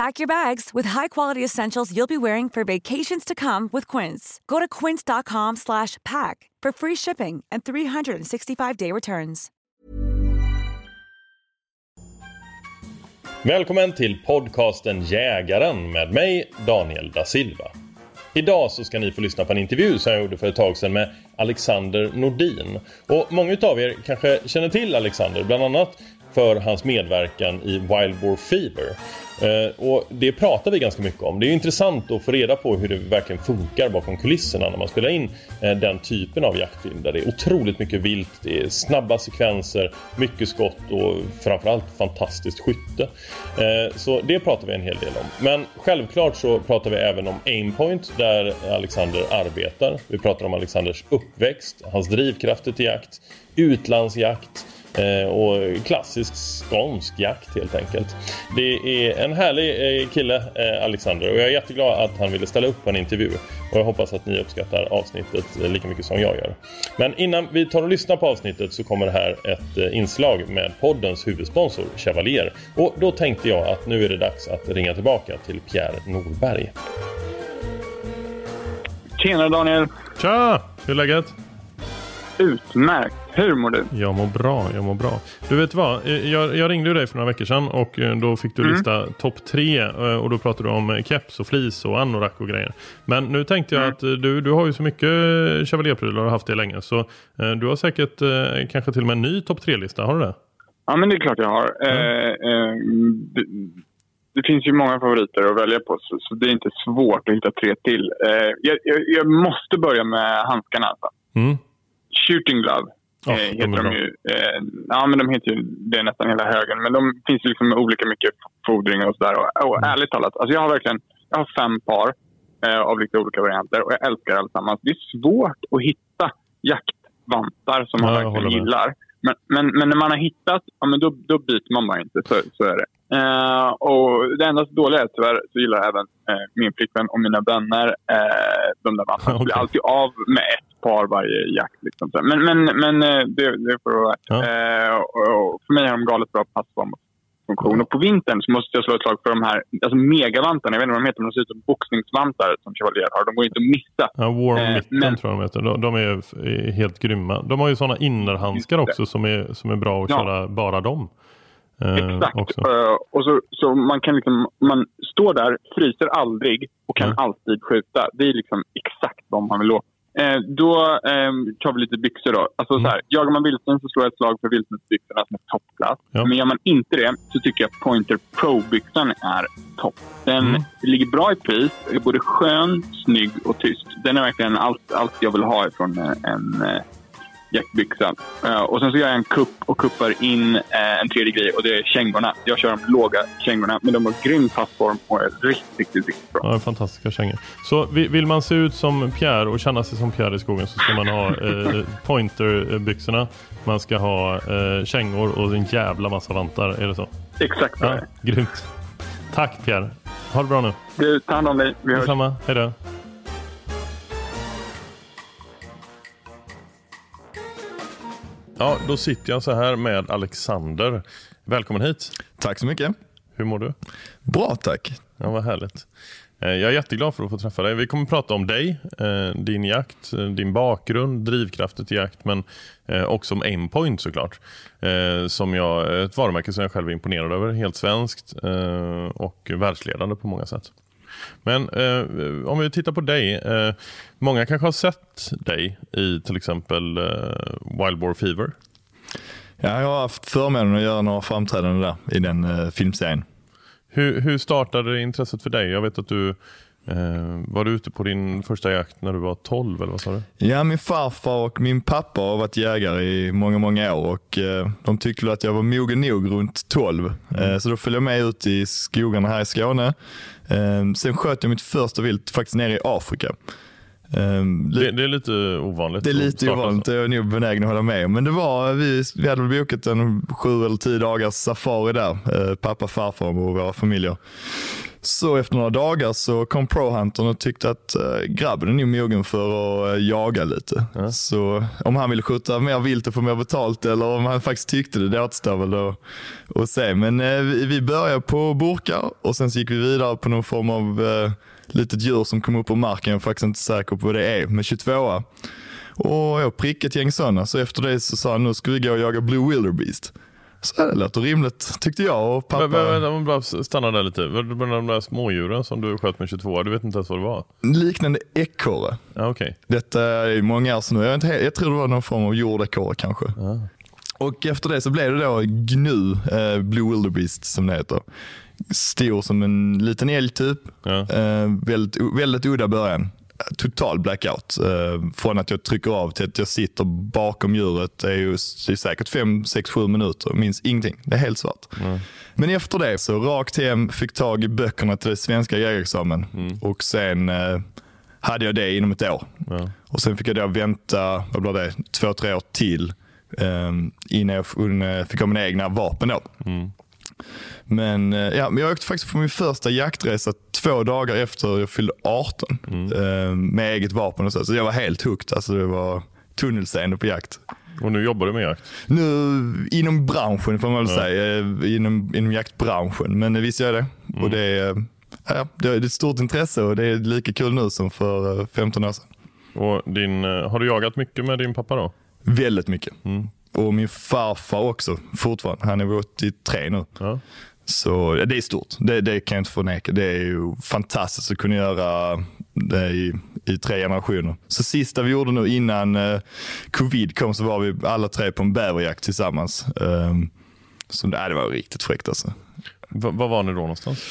Pack your bags with high-quality essentials you'll be wearing for vacations to come with Quince. Go to quince.com slash pack for free shipping and 365-day returns. Välkommen till podcasten Jägaren med mig, Daniel da Silva. Idag så ska ni få lyssna på en intervju som jag gjorde för ett tag sedan med Alexander Nordin. Och många av er kanske känner till Alexander, bland annat för hans medverkan i Wild War Fever. Eh, och det pratar vi ganska mycket om. Det är intressant att få reda på hur det verkligen funkar bakom kulisserna när man spelar in eh, den typen av jaktfilm där det är otroligt mycket vilt, det är snabba sekvenser, mycket skott och framförallt fantastiskt skytte. Eh, så det pratar vi en hel del om. Men självklart så pratar vi även om Aimpoint där Alexander arbetar. Vi pratar om Alexanders uppväxt, hans drivkrafter till jakt, utlandsjakt Eh, och klassisk skånsk jakt helt enkelt. Det är en härlig eh, kille, eh, Alexander, och jag är jätteglad att han ville ställa upp på en intervju. Och jag hoppas att ni uppskattar avsnittet lika mycket som jag gör. Men innan vi tar och lyssnar på avsnittet så kommer det här ett inslag med poddens huvudsponsor Chevalier. Och då tänkte jag att nu är det dags att ringa tillbaka till Pierre Norberg. Tjena Daniel! Tja! Hur är läget? Utmärkt! Hur mår du? Jag mår bra, jag mår bra. Du vet vad, jag, jag ringde dig för några veckor sedan och eh, då fick du mm. lista topp tre eh, och då pratade du om keps och flis och anorak och grejer. Men nu tänkte jag mm. att du, du har ju så mycket chevalierprylar och har haft det länge så eh, du har säkert kanske till och med en ny topp tre-lista, har du det? Ja men det är klart jag har. Mm. Eh, eh, det, det, finns ju många favoriter att välja på så, så, det är inte svårt att hitta tre till. Eh, jag, jag, jag, måste börja med handskarna alltså. Mm. Shooting Glove Ja, eh, heter de, de ju. Eh, ja, men de heter ju det nästan hela högen. Men de finns ju liksom med olika mycket fodringar och sådär. Och, och mm. ärligt talat, alltså jag har verkligen jag har fem par eh, av lite olika varianter och jag älskar allesammans. Det är svårt att hitta jaktvantar som man ja, verkligen gillar. Men, men, men, när man har hittat, ja, men då, då byter man bara inte. Så, så är det. Uh, och det enda dåliga är tyvärr så gillar även uh, min flickvän och mina vänner uh, de där vantarna. okay. blir alltid av med ett par varje jakt. Liksom. Men, men, men det, det får vara ja. och, och för mig har de galet bra passform funktion. Och på vintern så måste jag slå ett slag för de här alltså megavantarna. Jag vet inte vad de heter, men de ser ut som boxningsvantar som Chevalier har. De går inte att missa. Ja, Warm eh, Mitten men... tror jag de heter. De, de är helt grymma. De har ju sådana innerhandskar också som är, som är bra att ja. köra bara dem. Eh, Exakt. Uh, och så, så man kan liksom, man står där, fryser aldrig och kan mm. alltid skjuta. Det är liksom exakt vad man vill åt. Eh, då eh, tar vi lite byxor då. Alltså, mm. så här, jagar man vildsvin så slår jag ett slag för vildsvinsbyxorna som är toppklass. Ja. Men gör man inte det så tycker jag Pointer Pro-byxan är topp. Den mm. ligger bra i pris, är både skön, snygg och tyst. Den är verkligen allt, allt jag vill ha ifrån en, en eh, jackbyxa. Uh, och sen så gör jag en kupp och kuppar in uh, en tredje grej och det är kängorna. Jag kör de låga kängorna, men de har grym passform och är riktigt, riktigt, riktigt bra. Ja, fantastiska kängor. Så vill man se ut som Pierre och känna sig som Pierre i skogen så ska man ha uh, pointerbyxorna. Man ska ha kängor och en jävla massa vantar, är det så? Exakt ja, Grymt. Tack Pierre. Ha det bra nu. Du, ta hand om dig. Vi hörs. Detsamma. Hej då. Ja, då sitter jag så här med Alexander. Välkommen hit. Tack så mycket. Hur mår du? Bra tack. Ja, vad härligt. Eh, jag är jätteglad för att få träffa dig. Vi kommer att prata om dig, eh, din jakt, eh, din bakgrund, drivkrafter till jakt men också om Aimpoint såklart. Som jag, ett varumärke som jag själv är imponerad över. Helt svenskt och världsledande på många sätt. Men om vi tittar på dig. Många kanske har sett dig i till exempel Wild Boar Fever. Ja, jag har haft förmånen att göra några framträdanden där i den filmserien. Hur, hur startade intresset för dig? Jag vet att du eh, var du ute på din första jakt när du var 12 eller vad sa du? Ja, min farfar och min pappa har varit jägare i många, många år och eh, de tyckte att jag var mogen nog runt 12. Mm. Eh, så då följde jag med ut i skogarna här i Skåne. Eh, sen sköt jag mitt första vilt faktiskt nere i Afrika. Um, det, det, är lite ovanligt. Det är lite ovanligt, jag är nog benägen att hålla med Men det var, vi, vi hade väl bokat en sju eller tio dagars safari där, uh, pappa, farfar och våra familjer. Så efter några dagar så kom ProHuntern och tyckte att uh, grabben är nog mogen för att uh, jaga lite. Mm. Så om han ville skjuta mer vilt och få mer betalt eller om han faktiskt tyckte det, det återstår väl att, se. Men vi, vi började på burkar och sen så gick vi vidare på någon form av litet djur som kom upp ur marken. Jag är faktiskt inte säker på vad det är, med 22 Och jag prickade ett gäng sådana. Så efter det så sa han, nu ska vi gå och jaga Blue Wilderbeest. Så det låter rimligt tyckte jag och pappa. Men, men, men, stanna där lite. Det de där smådjuren som du sköt med 22 Du vet inte ens vad det var? Liknande ekorre. Ah, okay. Detta är många år sedan nu. Jag, inte, jag tror det var någon form av jordekorre kanske. Ah. Och efter det så blev det då GNU, eh, Blue Wilderbeest som det heter stor som en liten älg typ. Ja. Eh, väldigt, väldigt udda början. Total blackout. Eh, från att jag trycker av till att jag sitter bakom djuret. Är, ju, det är säkert 5, 6, 7 minuter. Minns ingenting. Det är helt svart. Ja. Men efter det så rakt hem, fick tag i böckerna till den svenska jägarexamen. Mm. Och sen eh, hade jag det inom ett år. Ja. Och sen fick jag då vänta, vad blir det, två, tre år till. Eh, innan jag fick ha mina egna vapen då. Men, eh, ja, men jag åkte faktiskt på min första jaktresa två dagar efter jag fyllde 18. Mm. Eh, med eget vapen och så. Så jag var helt hooked. Alltså det var tunnelseende på jakt. Och nu jobbar du med jakt? Nu inom branschen får man väl ja. säga. Eh, inom, inom jaktbranschen. Men visst gör jag det. Mm. Och det är, ja, det är ett stort intresse och det är lika kul nu som för 15 år sedan. Och din, har du jagat mycket med din pappa då? Väldigt mycket. Mm. Och min farfar också fortfarande. Han är 83 nu. Ja. Så det är stort. Det, det, kan jag inte förneka. Det är ju fantastiskt att kunna göra det i, i tre generationer. Så sista vi gjorde nu innan eh, covid kom så var vi alla tre på en bäverjakt tillsammans. Um, så det, det var riktigt fräckt alltså. Var var ni då någonstans?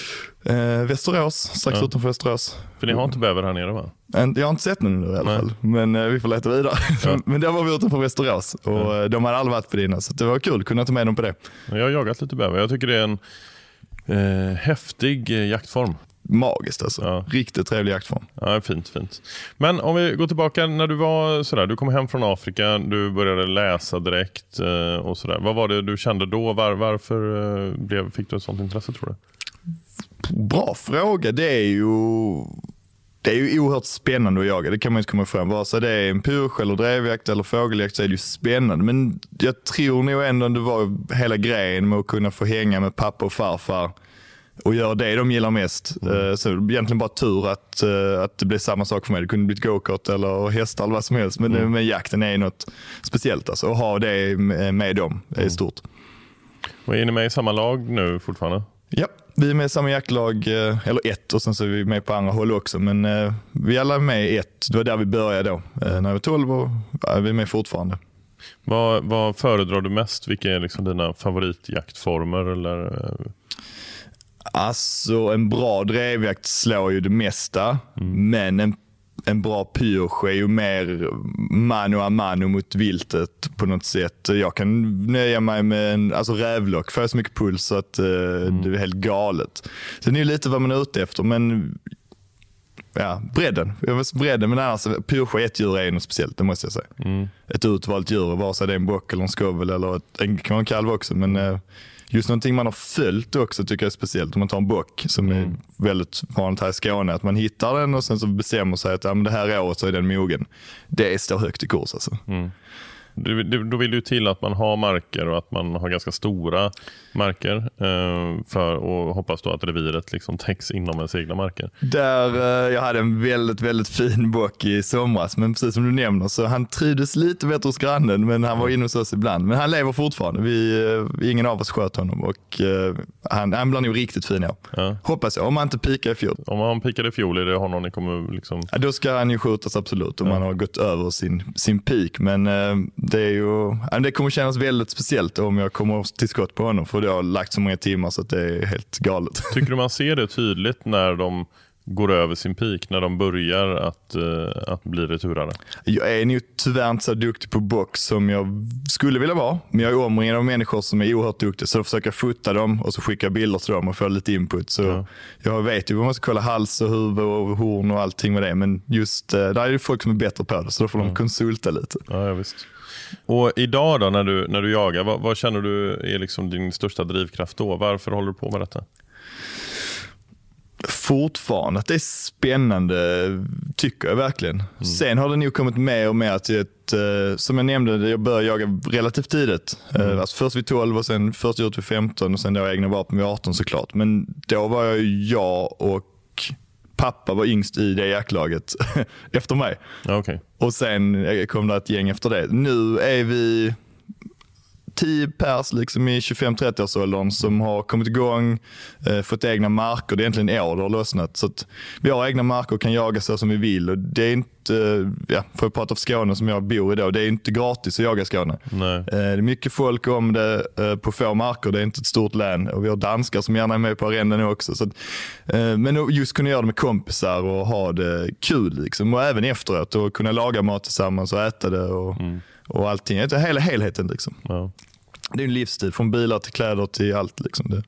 Eh, Västerås, strax ja. utanför Västerås. För ni har inte bäver här nere va? Jag har inte sett någon nu i alla Nej. fall, men eh, vi får leta vidare. Ja. men då var vi utanför Västerås och ja. Eh, de hade aldrig varit på dina, så det var kul att kunna ta med dem på det. Jag har jagat lite bäver. Jag tycker det är en eh, häftig eh, jaktform magiskt alltså. Ja. Riktigt trevlig jaktform. Ja, fint, fint. Men om vi går tillbaka när du var sådär, du kom hem från Afrika, du började läsa direkt eh, och sådär. Vad var det du kände då? Var, varför eh, blev, fick du ett sånt intresse tror du? Bra fråga. Det är ju det är ju oerhört spännande att jaga, det kan man inte komma ifrån. Vare sig det är en pyrsch eller drevjakt eller fågeljakt så är det ju spännande. Men jag tror nog ändå att det var hela grejen med att kunna få hänga med pappa och farfar och göra det de gillar mest. Mm. Eh, så egentligen bara tur att, eh, att det blev samma sak för mig. Det kunde blivit gokart eller hästar eller vad som helst. Men, mm. men jakten är något speciellt. Alltså. Att ha det med dem är mm. stort. Och är ni med i samma lag nu fortfarande? Ja, vi är med i samma jaktlag, eh, eller ett och sen så är vi med på andra håll också. Men vi alla är med i ett. Det var där vi började då. När jag var 12 och vi är med fortfarande. Vad, vad föredrar du mest? Vilka är liksom dina favoritjaktformer? Eller Alltså en bra drevjakt slår ju det mesta, mm. men en, en bra pyrsch är ju mer mano a mano mot viltet på något sätt. Jag kan nöja mig med en alltså rävlock, får jag så mycket puls så att uh, mm. det är helt galet. Sen är det lite vad man är ute efter, men ja, bredden. Jag var bredden, men annars pyrsch ett djur är något speciellt, det måste jag säga. Mm. Ett utvalt djur, vare sig det är en bock eller en skovel eller ett, en, kan vara en kalv också. Men, uh, just någonting man har följt också tycker jag är speciellt. Om man tar en bock som mm. är väldigt vanligt här i Skåne. Att man hittar den och sen så bestämmer sig att ja, men det här året så är den mogen. Det står högt i kurs alltså. Mm. då vill det ju till att man har marker och att man har ganska stora marker. Eh, för att hoppas då att reviret liksom täcks inom ens egna marker. Där, eh, jag hade en väldigt, väldigt fin bock i somras, men precis som du nämner så han trivdes lite bättre hos grannen, men han var inne hos oss ibland. Men han lever fortfarande. Vi, eh, ingen av oss sköt honom och han, han blir nog riktigt fin ja. ja. Hoppas jag, om han inte pikar i fjol. Om han pikar i fjol, är det honom ni kommer liksom... Ja, då ska han ju skjutas absolut, om ja. han har gått över sin, sin peak. Men det är ju, det kommer kännas väldigt speciellt om jag kommer till skott på honom, för det har lagt så många timmar så att det är helt galet. Tycker du man ser det tydligt när de går över sin peak, när de börjar att, uh, att bli returare? Jag är nog tyvärr inte så duktig på box som jag skulle vilja vara. Men jag är omringad av människor som är oerhört duktiga. Så jag försöker fota dem och så skicka bilder till dem och få lite input. Så ja. Jag vet ju man måste kolla hals och huvud och horn och allting med det. Men just uh, där är det folk som är bättre på det. Så då får ja. de konsulta lite. Ja, ja, visst. Och idag då när du, när du jagar, vad, vad känner du är liksom din största drivkraft då? Varför håller du på med detta? Fortfarande att det är spännande, tycker jag verkligen. Mm. Sen har det nog kommit mer och mer till ett, eh, som jag nämnde, jag började jaga relativt tidigt. Eh, mm. Alltså först vid 12 och sen först ut vid 15 och sen då egna vapen vid 18 såklart. Men då var jag jag och pappa var yngst i det jaktlaget efter mig. Okay. Och sen kom det ett gäng efter det. Nu är vi tio pers liksom i 25-30-årsåldern som har kommit igång, eh, fått egna marker. Det är egentligen i år det har lossnat. Så vi har egna marker och kan jaga så som vi vill. Och det är inte, eh, ja, för att prata för Skåne som jag bor i då, det är inte gratis att jaga i Skåne. Eh, det är mycket folk om det eh, på få marker. Det är inte ett stort län. Och vi har danskar som gärna är med på arenden också. Så att, eh, men just kunna göra det med kompisar och ha det kul. Liksom. Och även efteråt och kunna laga mat tillsammans och äta det. Och, mm och allting. Hela helheten liksom. Ja. Det är en livsstil, från bilar till kläder till allt. Liksom. Det.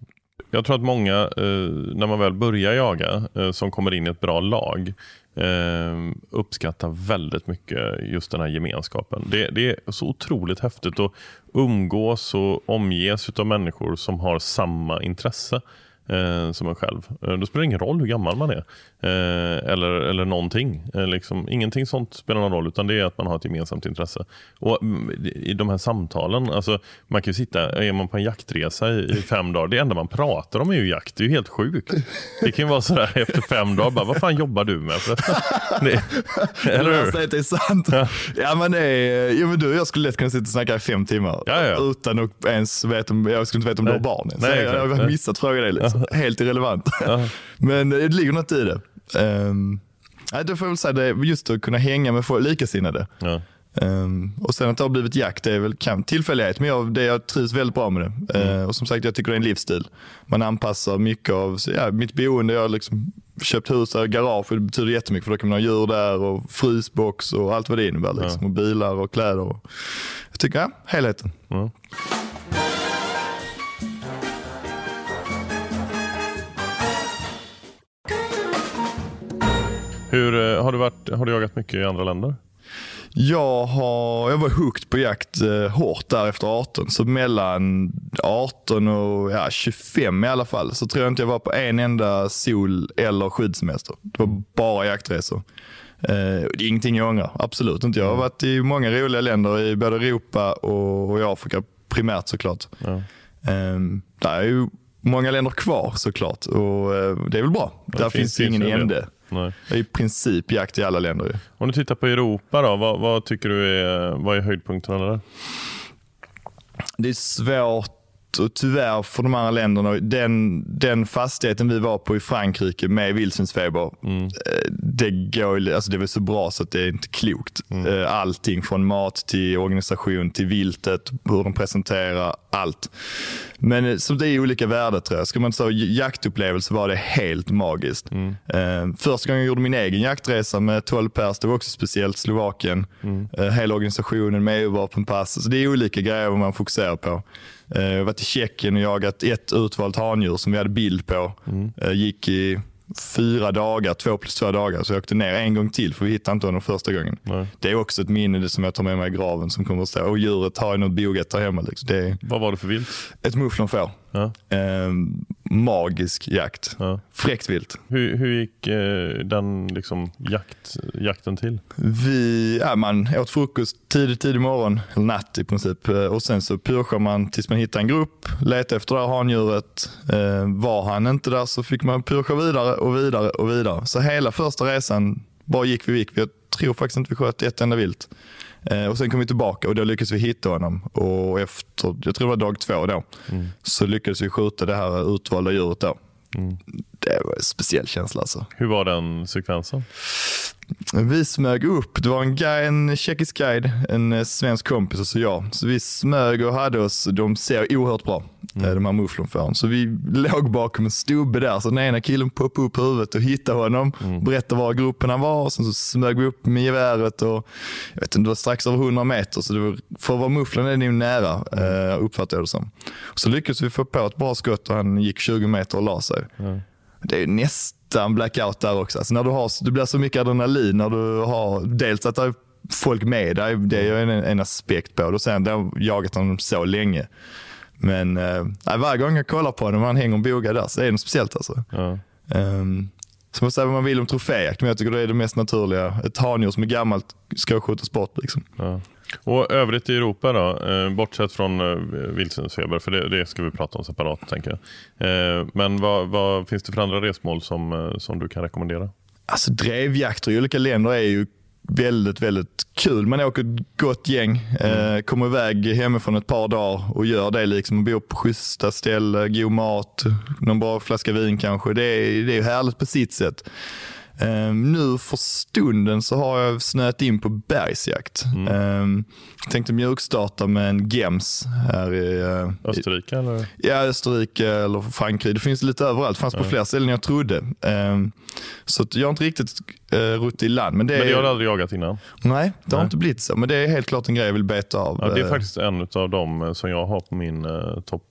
Jag tror att många, eh, när man väl börjar jaga, eh, som kommer in i ett bra lag, eh, uppskattar väldigt mycket just den här gemenskapen. Det, det, är så otroligt häftigt att umgås och omges av människor som har samma intresse eh, som en själv. Eh, då spelar det ingen roll hur gammal man är. Eh, eller, eller någonting. Eh, liksom, ingenting sånt spelar någon roll utan det är att man har ett gemensamt intresse. Och mm, I de här samtalen, alltså, man kan ju sitta, är man på en jaktresa i, i, fem dagar, det enda man pratar om är ju jakt. Det är ju helt sjukt. Det kan ju vara sådär efter fem dagar, bara, vad fan jobbar du med förresten? eller hur? Det är sant. Ja. ja men är, ja, men du jag skulle lätt kunna sitta och snacka i fem timmar ja, ja. utan att ens veta om, jag skulle inte veta om Nej. du har barn. Nej, jag, jag har missat fråga dig. Liksom. Helt irrelevant. men det ligger något i det. Um, det får jag väl säga, det just att kunna hänga med likasinnade. Ja. Um, och sen att det har blivit jakt, det är väl kan, tillfällighet, men jag, det, jag trivs väldigt bra med det. Mm. Uh, och som sagt, jag tycker det är en livsstil. Man anpassar mycket av ja, mitt boende. Jag har liksom köpt hus och garage, det betyder jättemycket för då kan man ha djur där och frysbox och allt vad det innebär. Liksom. Ja. Och bilar och kläder. Och, jag tycker, ja, helheten. Mm. Hur, eh, har, du varit, har du jagat mycket i andra länder? Jag, har, jag var hooked på jakt eh, hårt där efter 18. Så mellan 18 och ja, 25 i alla fall så tror jag inte jag var på en enda sol eller skidsemester. Det var bara jaktresor. Eh, det är ingenting jag ångrar, absolut inte. Jag har varit i många roliga länder i både Europa och, och i Afrika primärt såklart. Ja. Eh, där är ju många länder kvar såklart och eh, det är väl bra. Det där finns, finns ingen ände. Nej. Det är i princip jakt i alla länder. Om du tittar på Europa då, vad, vad tycker du är, vad är höjdpunkterna där? Det är svårt och tyvärr för de andra länderna, den, den fastigheten vi var på i Frankrike med vildsvinsfeber, mm. Eh, det, går, alltså det är väl så bra så att det är inte klokt. Mm. Eh, allting från mat till organisation till viltet, hur de presenterar, allt. Men eh, så det är olika värden tror jag. Ska man säga jaktupplevelse var det helt magiskt. Mm. Första gången jag gjorde min egen jaktresa med 12 pers, det var också speciellt Slovakien. Mm. Hela organisationen med EU-vapenpass. Så det är olika grejer man fokuserar på. Eh, jag varit i Tjeckien och jagat ett utvalt handjur som vi hade bild på. Mm. Eh, gick i fyra dagar, två plus två dagar. Så jag åkte ner en gång till för vi hittade inte honom första gången. Nej. Det är också ett minne som jag tar med mig i graven som kommer att stå. Och djuret har jag nog bogat där hemma. Liksom. Det är Vad var det för vilt? Ett mufflonfår. Ja. Eh, magisk jakt. Ja. Fräckt vilt. Hur, hur gick eh, den liksom, jakt, jakten till? Vi, ja, man åt frukost tidigt, tidig morgon, eller natt i princip. Eh, och sen så pyrschade man tills man hittade en grupp, letade efter det här handjuret. Eh, var han inte där så fick man pyrscha vidare och vidare och vidare. Så hela första resan bara gick vi gick. Jag tror faktiskt inte vi sköt ett enda vilt. Eh, och Sen kom vi tillbaka och då lyckades vi hitta honom. Och efter, jag tror det var dag två då, mm. så lyckades vi skjuta det här utvalda djuret. Då. Mm. Det var en speciell känsla. Alltså. Hur var den sekvensen? Vi smög upp. Det var en, guide, en tjeckisk guide, en eh, svensk kompis och så jag. Så vi smög och hade oss. De ser oerhört bra, mm. Eh, de här mufflonfåren. Så vi låg bakom en stubbe där. Så den ena killen poppade upp huvudet och hittade honom. Mm. Berättade var grupperna var. Och sen så smög vi upp med geväret. Och, jag vet inte, det var strax över 100 meter. Så det var, för att vara mufflon är det nog nära, mm. uppfattade jag det som. Så lyckades vi få på ett bra skott och han gick 20 meter och la sig. Mm. Det är nästan blackout där också. Alltså när du har, det blir så mycket adrenalin när du har dels att det är folk med dig, det är en, en aspekt på det. Och sen har jagat honom så länge. Men äh, varje gång jag kollar på honom, han hänger och bogar där, så är det något speciellt alltså. Ja. Um, så man säger vad man vill om troféjakt, men jag tycker det är det mest naturliga. Ett handjur som är gammalt ska skjutas bort. Liksom. Ja. Och övrigt i Europa då, eh, bortsett från eh, vildsvinsfeber, för det, det, ska vi prata om separat tänker jag. Eh, men vad, vad, finns det för andra resmål som, som du kan rekommendera? Alltså drevjakter i olika länder är ju väldigt, väldigt kul. Man åker ett gott gäng, mm. eh, kommer iväg hemifrån ett par dagar och gör det. liksom Bor på schyssta ställen, god mat, någon bra flaska vin kanske. Det är, det är härligt på sitt sätt. Um, nu för stunden så har jag snöat in på bergsjakt. Mm. Um, tänkte mjukstarta med en gems här i uh, Österrike? Eller? Ja, Österrike eller Frankrike. Det finns lite överallt. Det fanns på fler ställen än jag trodde. Um, så jag har inte riktigt rutt i land. Men det, men det har du aldrig jagat innan? Nej, det har inte blivit så. Men det är helt klart en grej jag vill beta av. Ja, det är faktiskt en av dem som jag har på min uh, topp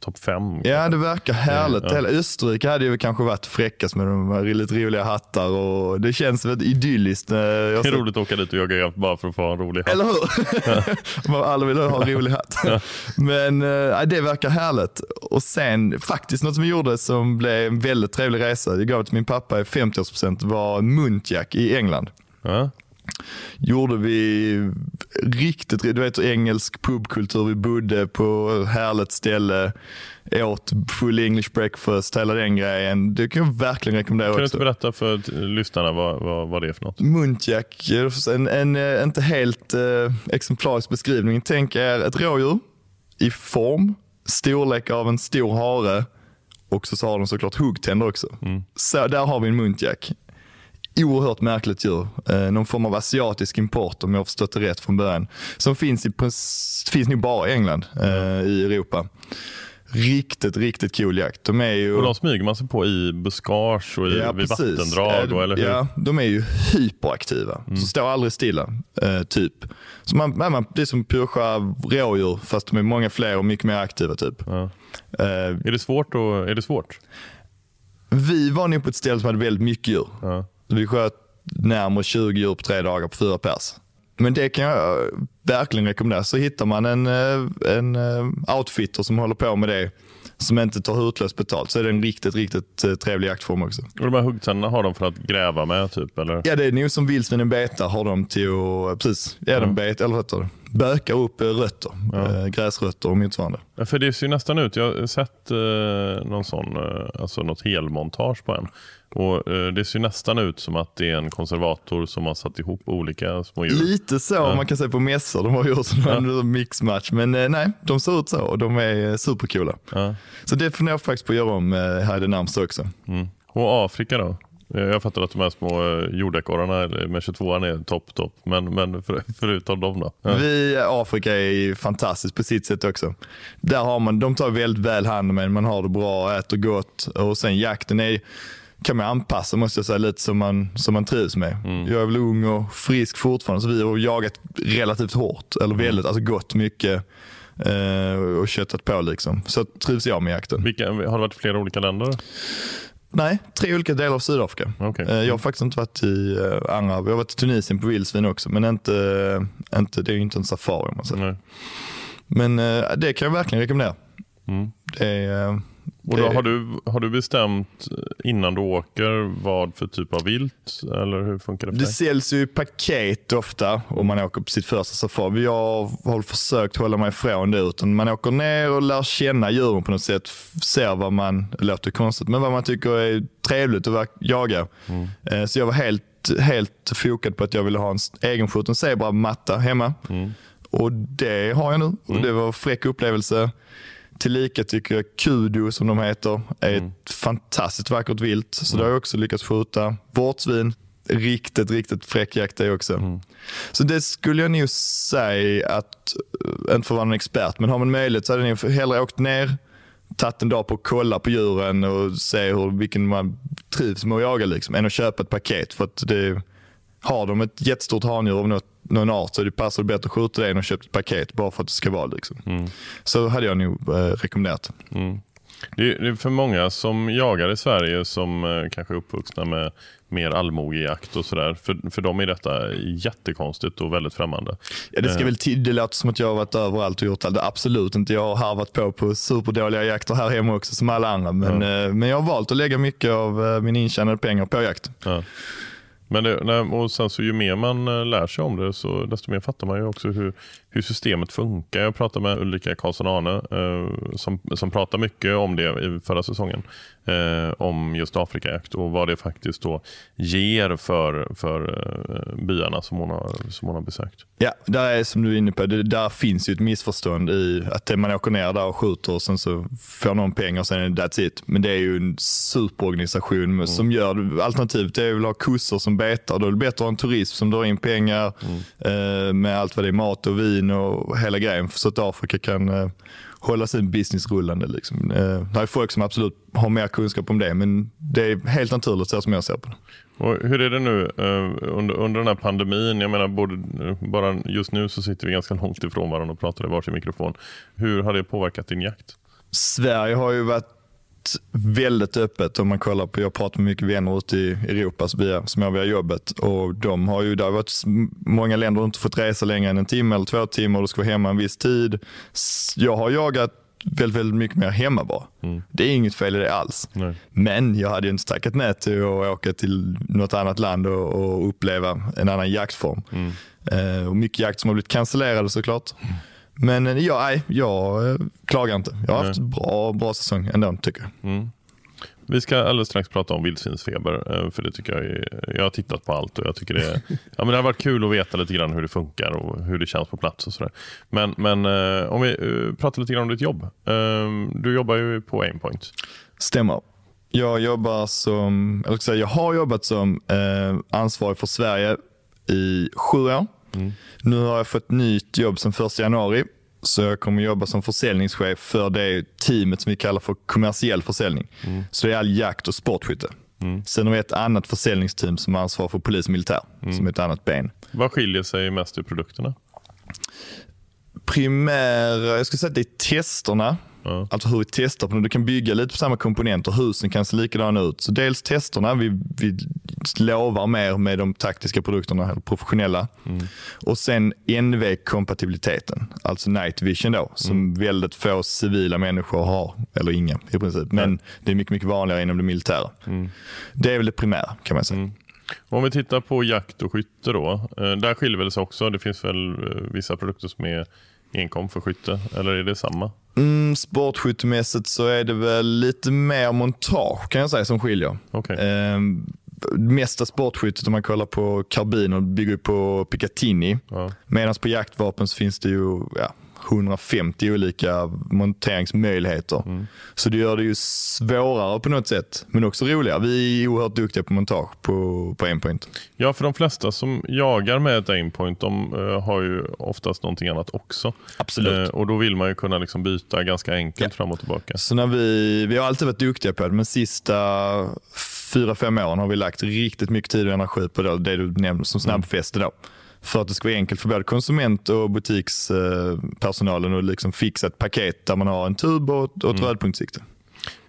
top fem. Ja, det verkar härligt. Ja. Österrike hade ju kanske varit fräckast med de lite roliga hattar och det känns väldigt idylliskt. det är roligt att åka dit och jaga jakt bara för att få en rolig hatt. Eller hur? Alla vill ha en rolig hatt. Ja. Men äh, det verkar härligt. Och sen faktiskt något som vi gjorde som blev en väldigt trevlig resa. Jag gav till min pappa i 50-årspresent var Muntjack i England. Ja gjorde vi riktigt, du vet engelsk pubkultur. Vi bodde på ett härligt ställe, åt full English breakfast, hela den grejen. Det kan jag verkligen rekommendera Kan du inte berätta för lyssnarna vad, vad, vad det är för något? Muntjack, en, en, en inte helt eh, exemplarisk beskrivning. Tänk er ett rådjur i form, storlek av en stor hare och så, så har de såklart huggtänder också. Mm. Så där har vi en muntjack oerhört märkligt djur. Eh, någon form av asiatisk import om jag har förstått det rätt från början. Som finns, i, finns nog bara i England, eh, i Europa. Riktigt, riktigt cool jakt. De är ju... Och de smyger man sig på i buskage och i, ja, vid vattendrag? Då, eller hur? Ja, de är ju hyperaktiva. Mm. Så står aldrig stilla, eh, typ. Så man, man, det är som pyrscha rådjur fast de är många fler och mycket mer aktiva. typ. Ja. Eh, är, det svårt och, är det svårt? Vi var nog på ett ställe som hade väldigt mycket djur. Ja. Vi sköt närmare 20 djur på tre dagar på fyra pers. Men det kan jag verkligen rekommendera. Så hittar man en, eh, en eh, outfitter som håller på med det som inte tar hutlöst betalt så är det en riktigt, riktigt eh, trevlig jaktform också. Och de här huggtänderna har de för att gräva med typ? Eller? Ja, det är nog som vildsvinen betar har de till att, precis, ja, mm. de bet, eller vad bökar upp rötter, ja. gräsrötter och motsvarande. Ja, för det ser nästan ut, jag har sett eh, någon sån, eh, alltså något helmontage på en. Och eh, Det ser nästan ut som att det är en konservator som har satt ihop olika små djur. Lite så, ja. man kan säga på mässor. De har gjort en ja. mixmatch. Men eh, nej, de ser ut så och de är supercoola. Så det funderar jag faktiskt på att göra om eh, här i det närmsta också. Mm. Och Afrika då? Jag fattar att de här små eh, jordekorrarna med 22 är topp, topp. Men, men för, förutom dem då? Ja. Vi, Afrika är fantastiskt på sitt sätt också. Där har man, de tar väldigt väl hand om en, man har det bra, äter gott och sen jakten är kan man anpassa måste jag säga lite som man, som man trivs med. Mm. Jag är väl ung och frisk fortfarande så vi har jagat relativt hårt, eller mm. väldigt, alltså gått mycket eh, och köttat på liksom. Så trivs jag med jakten. Vilka, har det varit flera olika länder? Nej, tre olika delar av Sydafrika. Okay. Eh, jag har faktiskt inte varit i eh, andra, jag har varit i Tunisien på vildsvin också men inte, inte, det är ju inte en safari om man säger. Nej. Men det kan jag verkligen rekommendera. Mm. Det är, och då har, du, har du bestämt innan du åker vad för typ av vilt? Eller hur funkar det för Det dig? säljs ju i paket ofta om man åker på sitt första safari. Jag har försökt hålla mig ifrån det. Utan man åker ner och lär känna djuren på något sätt. Ser vad man, det låter konstigt, men vad man tycker är trevligt att jaga. Mm. Så jag var helt, helt fokad på att jag ville ha en egenskjuten zebra matta hemma. Mm. Och det har jag nu. Och mm. det var en fräck upplevelse. Tillika tycker jag kudo, som de heter, är mm. ett fantastiskt vackert vilt. Så mm. det har jag också lyckats skjuta. Vårtsvin, riktigt, riktigt fräck jakt det också. Mm. Så det skulle jag nog säga att, eh, inte för att vara någon expert, men har man möjlighet så hade jag hellre åkt ner, tagit en dag på att kolla på djuren och se hur, vilken man trivs med att jaga, liksom, än att köpa ett paket. För att det, har de ett jättestort handjur av något någon art så det passar bättre att skjuta det än att köpa ett paket bara för att det ska vara. Liksom. Mm. Så hade jag nog eh, rekommenderat. Mm. Det är, för många som jagar i Sverige som eh, kanske är uppvuxna med mer allmogejakt och sådär. För, för dem är detta jättekonstigt och väldigt främmande. Ja, det ska eh. väl till, det låter som att jag har varit överallt och gjort allt. Absolut inte. Jag har harvat på på superdåliga jakter här hemma också som alla andra. Men, ja. men jag har valt att lägga mycket av min intjänade pengar på jakt. Ja. Men det, och sen så ju mer man eh, lär sig om det så desto mer fattar man ju också hur, hur systemet funkar. Jag pratade med Ulrika Karlsson-Arne eh, som, som pratade mycket om det i förra säsongen. Eh, om just Afrikajakt och vad det faktiskt då ger för, för eh, byarna som hon, har, som hon har besökt. Ja, där är som du är inne på, det, där finns ju ett missförstånd i att man åker ner där och skjuter och sen så får någon pengar och sen är det that's it. Men det är ju en superorganisation mm. som gör, alternativet är att ha kossor som betar. Då är det bättre att ha en turism som drar in pengar mm. eh, med allt vad det är, mat och vin in och hela grejen så att Afrika kan eh, hålla sin business rullande. Liksom. Eh, det är folk som absolut har mer kunskap om det, men det är helt naturligt så som jag ser på det. Och hur är det nu eh, under, under den här pandemin? Jag menar, både, bara just nu så sitter vi ganska långt ifrån varandra och pratar i varsin mikrofon. Hur har det påverkat din jakt? Sverige har ju varit väldigt öppet om man kollar på, jag pratar med mycket vänner ute i Europa som jag via jobbet och de har ju, har varit många länder inte fått resa längre än en timme eller två timmar och du ska vara hemma en viss tid. Jag har jagat väldigt, väldigt mycket mer hemma bara. Mm. Det är inget fel i det alls. Nej. Men jag hade ju inte tackat nej till att åka till något annat land och, och uppleva en annan jaktform. Mm. Eh, och mycket jakt som har blivit cancellerade såklart. Mm. Men eh, ja, nej, jag eh, klagar inte. Jag har haft en bra, bra säsong ändå tycker jag. Mm. Vi ska alldeles strax prata om vildsvinsfeber. Eh, för det tycker jag, är, jag har tittat på allt och jag tycker det, ja, men det har varit kul att veta lite grann hur det funkar och hur det känns på plats och sådär. Men, men om vi pratar lite grann om ditt jobb. Du jobbar ju på Aimpoint. Stämmer. Jag jobbar som, eller jag har jobbat som ansvarig för Sverige i sju år. Mm. Nu har jag fått nytt jobb som 1 januari. Så jag kommer jobba som försäljningschef för det teamet som vi kallar för kommersiell försäljning. Mm. Så det är all jakt och sportskytte. Mm. Sen har vi ett annat försäljningsteam som ansvarar för polis och militär, mm. som är ett annat ben. Vad skiljer sig mest i produkterna? Primär, jag skulle säga att det är testerna Ja. Alltså hur vi testar på. Du kan bygga lite på samma komponenter. Husen kan se likadana ut. Så dels testerna. Vi, vi lovar mer med de taktiska produkterna, eller professionella. Mm. Och sen NV-kompatibiliteten, alltså night vision då, som mm. väldigt få civila människor har, eller inga i princip. Men ja. det är mycket, mycket vanligare inom det militära. Mm. Det är väl det primära kan man säga. Mm. Om vi tittar på jakt och skytte då. Eh, där skiljer det sig också. Det finns väl eh, vissa produkter som är enkom för skytte, eller är det samma? Mm, sportskyttemässigt så är det väl lite mer montage kan jag säga som skiljer. Okay. Eh, mesta sportskyttet om man kollar på karbiner bygger på Picatinny. Ja. Medan på jaktvapen så finns det ju ja, 150 olika monteringsmöjligheter. Mm. Så det gör det ju svårare på något sätt, men också roligare. Vi är oerhört duktiga på montage på, på aimpoint. Ja, för de flesta som jagar med ett aimpoint, de uh, har ju oftast någonting annat också. Absolut. Uh, och då vill man ju kunna liksom byta ganska enkelt ja. fram och tillbaka. Så när vi, vi har alltid varit duktiga på det, men sista fyra, fem åren har vi lagt riktigt mycket tid och energi på det, det du nämnde som snabbfäste. Då för att det ska vara enkelt för både konsument och butikspersonalen att liksom fixa ett paket där man har en tub och, ett mm. rödpunktssikte.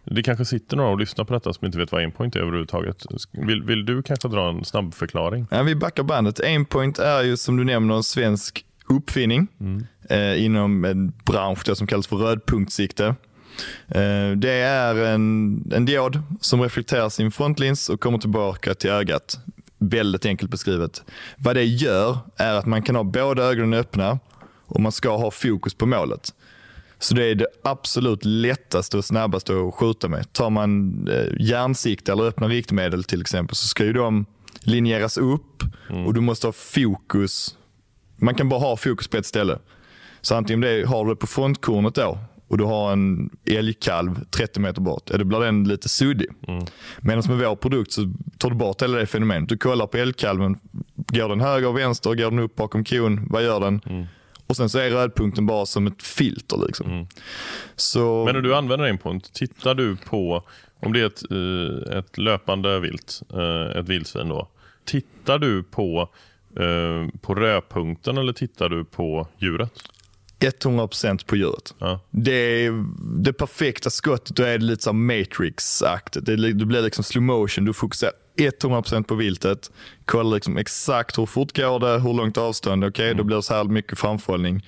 Det kanske sitter några och lyssnar på detta som inte vet vad Aimpoint är överhuvudtaget. Vill, vill du kanske dra en snabb förklaring? Ja, vi backar bandet. Aimpoint är ju som du nämner en svensk uppfinning mm. eh, inom en bransch som kallas för rödpunktssikte. Eh, det är en, en diod som reflekterar sin frontlins och kommer tillbaka till ögat. Väldigt enkelt beskrivet. Vad det gör är att man kan ha båda ögonen öppna och man ska ha fokus på målet. Så det är det absolut lättaste och snabbaste att skjuta med. Tar man eh, järnsikte eller öppna riktmedel till exempel så ska ju de linjeras upp mm. och du måste ha fokus. Man kan bara ha fokus på ett ställe. Så antingen det, har du det på frontkornet då och du har en älgkalv 30 meter bort, då blir den lite suddig. Mm. Medan med vår produkt så tar du bort hela det fenomenet. Du kollar på älgkalven, går den höger och vänster, går den upp bakom kon, vad gör den? Mm. Och sen så är rödpunkten bara som ett filter. Liksom. Mm. Så... Men när du använder inpoint, tittar du på, om det är ett, eh, ett löpande vilt, eh, ett vildsvin då. Tittar du på, eh, på rödpunkten eller tittar du på djuret? 100% på djuret. Ja. Det är det perfekta skottet, då är det lite som Matrix-aktigt. Det, det blir liksom slow motion, du fokuserar 100% på viltet. Kollar liksom exakt hur fort går det, hur långt avstånd, okej okay, mm. då blir det så här mycket framförhållning.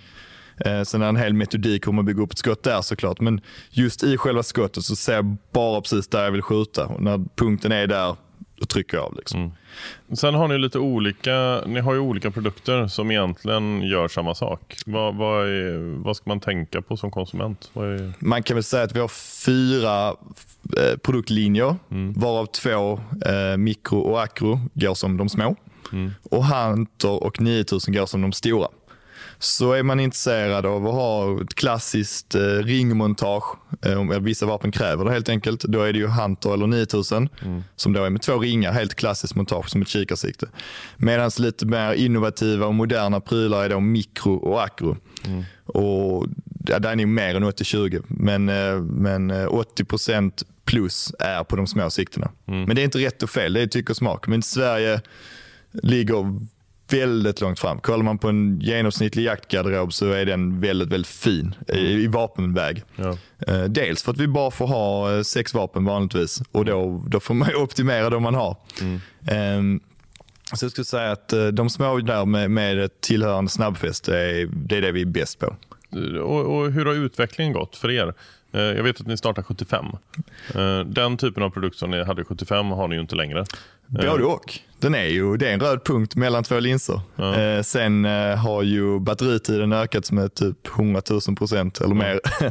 Eh, sen är det en hel metodik hur man bygger upp ett skott där såklart. Men just i själva skottet så ser jag bara precis där jag vill skjuta. Och när punkten är där, då trycker jag av. Liksom. Mm. Sen har ni lite olika, ni har ju olika produkter som egentligen gör samma sak. Vad, vad, är, vad ska man tänka på som konsument? Man kan väl säga att vi har fyra eh, produktlinjer, mm. varav två eh, mikro och akro går som de små. Mm. Och Hunter och 9000 går som de stora. Så är man intresserad av att ha ett klassiskt eh, ringmontage, eh, om vissa vapen kräver det helt enkelt, då är det ju Hunter eller 9000 mm. som då är med två ringar, helt klassiskt montage som ett kikarsikte. Medan lite mer innovativa och moderna prylar är då mikro och akro. Mm. Och ja, där är nog mer än 80-20, men, eh, men 80% eh, plus är på de små siktena. Mm. Men det är inte rätt och fel, det är tyck och smak. Men Sverige ligger väldigt långt fram. Kollar man på en genomsnittlig jaktgarderob så är den väldigt, väldigt fin i, i vapenväg. Ja. Eh, dels för att vi bara får ha eh, sex vapen vanligtvis och då, då får man optimera de man har. Mm. Um, så jag skulle säga att eh, de små där med, med ett tillhörande snabbfäste, är, det är det vi är bäst på. Och, och hur har utvecklingen gått för er? Jag vet att ni startade 75. Den typen av produkt som ni hade 75 har ni ju inte längre. Både och. Den är ju, det är en röd punkt mellan två linser. Ja. Eh, sen eh, har ju batteritiden ökat med typ 100 000 procent eller mer.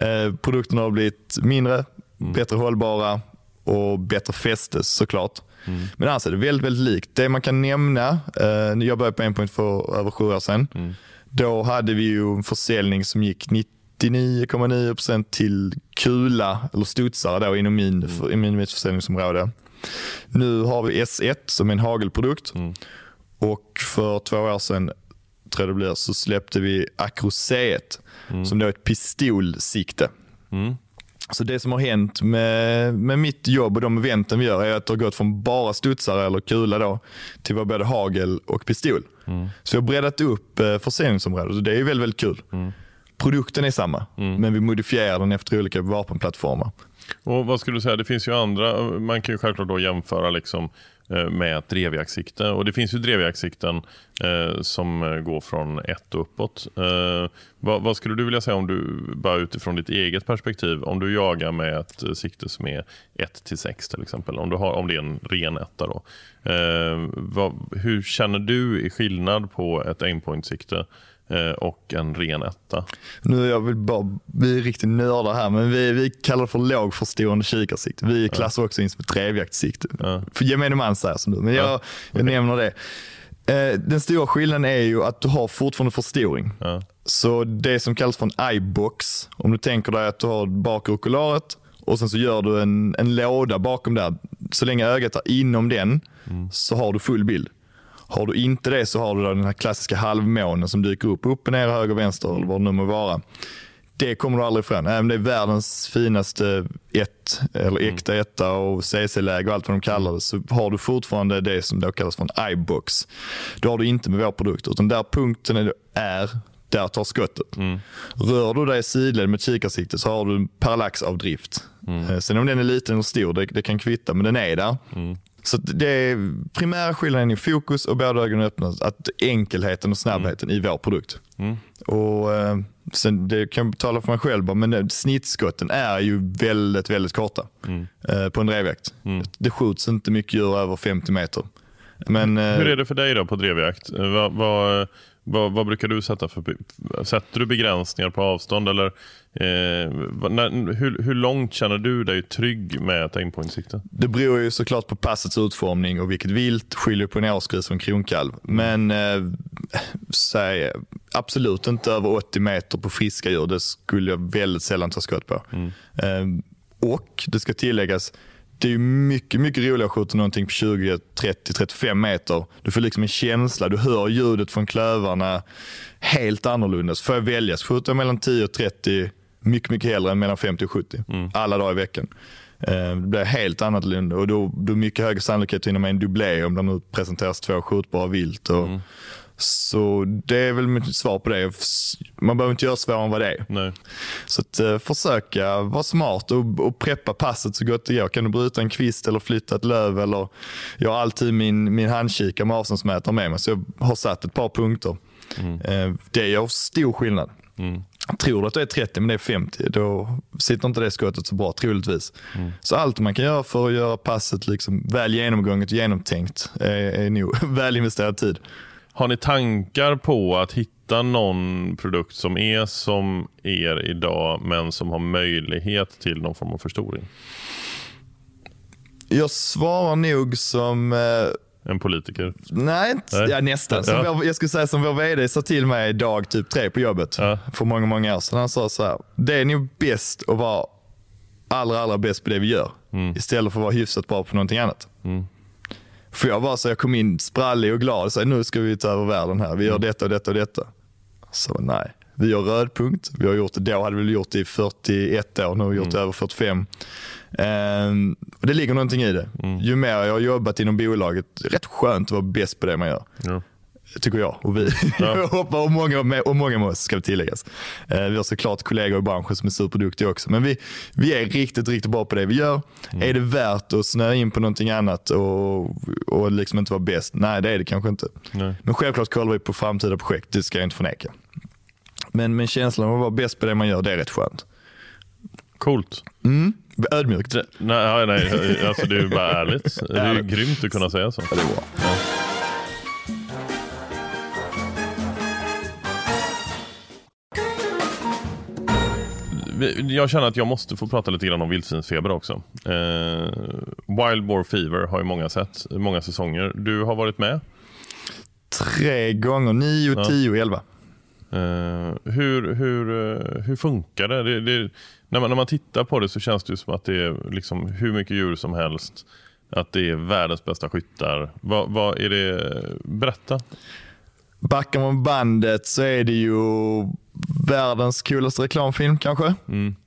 eh, produkterna har blivit mindre, mm. bättre hållbara och bättre fäste såklart. Mm. Men annars är det väldigt, väldigt likt. Det man kan nämna, eh, jag började på Aimpoint för över sju år sedan. Mm. Då hade vi ju en försäljning som gick 99,9% till kula eller studsare då inom min, mm. för, inom mitt försäljningsområde. Nu har vi S1 som är en hagelprodukt. Mm. Och för två år sedan, tror jag det blir, så släppte vi Acro C1 mm. som då är ett pistolsikte. Mm. Så det som har hänt med, med mitt jobb och de eventen vi gör är att det har gått från bara studsare eller kula då, till att både hagel och pistol. Mm. Så vi har breddat upp eh, försäljningsområdet och det är väldigt, väldigt kul. Mm. Produkten är samma, mm. men vi modifierar den efter olika vapenplattformar. Och vad skulle du säga, det finns ju andra, man kan ju självklart då jämföra liksom eh, med ett drevjaktsikte. Och det finns ju drevjaktsikten eh, som eh, går från ett och uppåt. Eh, vad, vad, skulle du vilja säga om du, bara utifrån ditt eget perspektiv, om du jagar med ett eh, sikte som är 1 till 6 till exempel, om, du har, om det är en ren etta då. Eh, vad, hur känner du i skillnad på ett aimpoint-sikte Eh, och en ren etta. Nu jag vill bara, vi är riktigt nördar här, men vi, vi kallar det för lågförstående kikarsikte. Vi klassar också in som ett drevjaktssikte. Ja. För gemene man säger som du, men jag, ja. jag nämner det. Eh, den stora skillnaden är ju att du har fortfarande förstoring. Ja. Så det som kallas för en eyebox, om du tänker dig att du har bakre okularet och sen så gör du en, en låda bakom där. Så länge ögat är inom den mm. så har du full bild. Har du inte det så har du den här klassiska halvmånen som dyker upp, upp ner, höger, vänster eller vad det nu må vara. Det kommer du aldrig ifrån. Även om det är världens finaste ett, eller mm. äkta etta och CC-läge och allt vad de kallar det, så har du fortfarande det som då kallas för en iBox. Det har du inte med vår produkt, utan där punkten är, där tar skottet. Mm. Rör du dig sidled med kikarsikte så har du en parallaxavdrift. Mm. Eh, sen om den är liten eller stor, det, det kan kvitta, men den är där. Mm. Så det är primära skillnaden i fokus och båda ögonen öppna. Att enkelheten och snabbheten i vår produkt. Och eh, sen Det kan jag tala för mig själv men det, snittskotten är ju väldigt, väldigt korta eh, på en drevjakt. Det skjuts inte mycket djur över 50 meter. Men, eh, Hur är det för dig då på drevjakt? Eh, Vad, vad, vad, vad brukar du sätta för... Sätter du begränsningar på avstånd? Eller, eh, när, hur, hur långt känner du dig trygg med ett aimpoint-sikte? Det beror ju såklart på passets utformning och vilket vilt skiljer på en årsgris och en kronkalv. Men eh, säg, absolut inte över 80 meter på friska djur. Det skulle jag väldigt sällan ta skott på. Eh, och det ska tilläggas, det är ju mycket, mycket roligare att skjuta någonting på 20, 30, 35 meter. Du får liksom en känsla, du hör ljudet från klövarna helt annorlunda. Så får jag välja så skjuter jag mellan 10 och 30 mycket, mycket hellre än mellan 50 och 70. Alla dagar i veckan. Eh, Det blir helt annorlunda och då, då är mycket högre sannolikhet att hinna med en dubblé om det nu presenteras två skjutbara vilt. Och, Så det är väl mitt svar på det. Man behöver inte göra svårare än vad det är. Nej. Så att, eh, försöka vara smart och, och preppa passet så gott det går. Kan du bryta en kvist eller flytta ett löv eller jag har alltid min, min handkikare med avståndsmätare med mig så jag har satt ett par punkter. Eh, det gör stor skillnad. Tror du att det är 30 men det är 50 då sitter inte det skottet så bra troligtvis. Så allt man kan göra för att göra passet liksom väl genomgånget och genomtänkt är, är nog väl investerad tid. Har ni tankar på att hitta någon produkt som är som er idag men som har möjlighet till någon form av förstoring? Jag svarar nog som eh, En politiker? Nej, Nej. Ja, nästan. Som Ja. vår, jag skulle säga som vår vd sa till mig dag typ tre på jobbet Ja. för många, många år sedan. Han sa så här, det är nog bäst att vara allra, allra bäst på det vi gör istället för att vara hyfsat bra på någonting annat. För jag var så, jag kom in sprallig och glad och sa nu ska vi ta över världen här. Vi gör detta och detta och detta. Så nej, vi gör rödpunkt. Vi har gjort det, då hade vi gjort det i 41 år, nu har vi gjort det över 45. Ehm, och det ligger någonting i det. Ju mer jag har jobbat inom bolaget, rätt skönt att vara bäst på det man gör. Ja. Tycker jag och vi. Ja. Jag och många, med, och många med oss ska tilläggas. Eh, vi har såklart kollegor i branschen som är superduktiga också. Men vi, vi är riktigt, riktigt bra på det vi gör. Är det värt att snöa in på någonting annat och, och liksom inte vara bäst? Nej, det är det kanske inte. Nej. Men självklart kollar vi på framtida projekt, det ska jag inte förneka. Men, men känslan av att vara bäst på det man gör, det är rätt skönt. Coolt. Ödmjukt. Det- Nej, nej alltså det är ju bara ärligt. Det är ju grymt att kunna säga så. Ja, det är bra. Vi- Jag känner att jag måste få prata lite grann om vildsvinsfeber också. Eh, Wild Boar Fever har ju många sett, många säsonger. Du har varit med. Tre gånger, nio, Ja. tio, elva. Eh, hur, hur, eh, hur funkar det? det, det när, man, när man tittar på det så känns det som att det är liksom hur mycket djur som helst. Att det är världens bästa skyttar. Vad, vad är det? Berätta. Backar man bandet så är det ju världens coolaste reklamfilm kanske.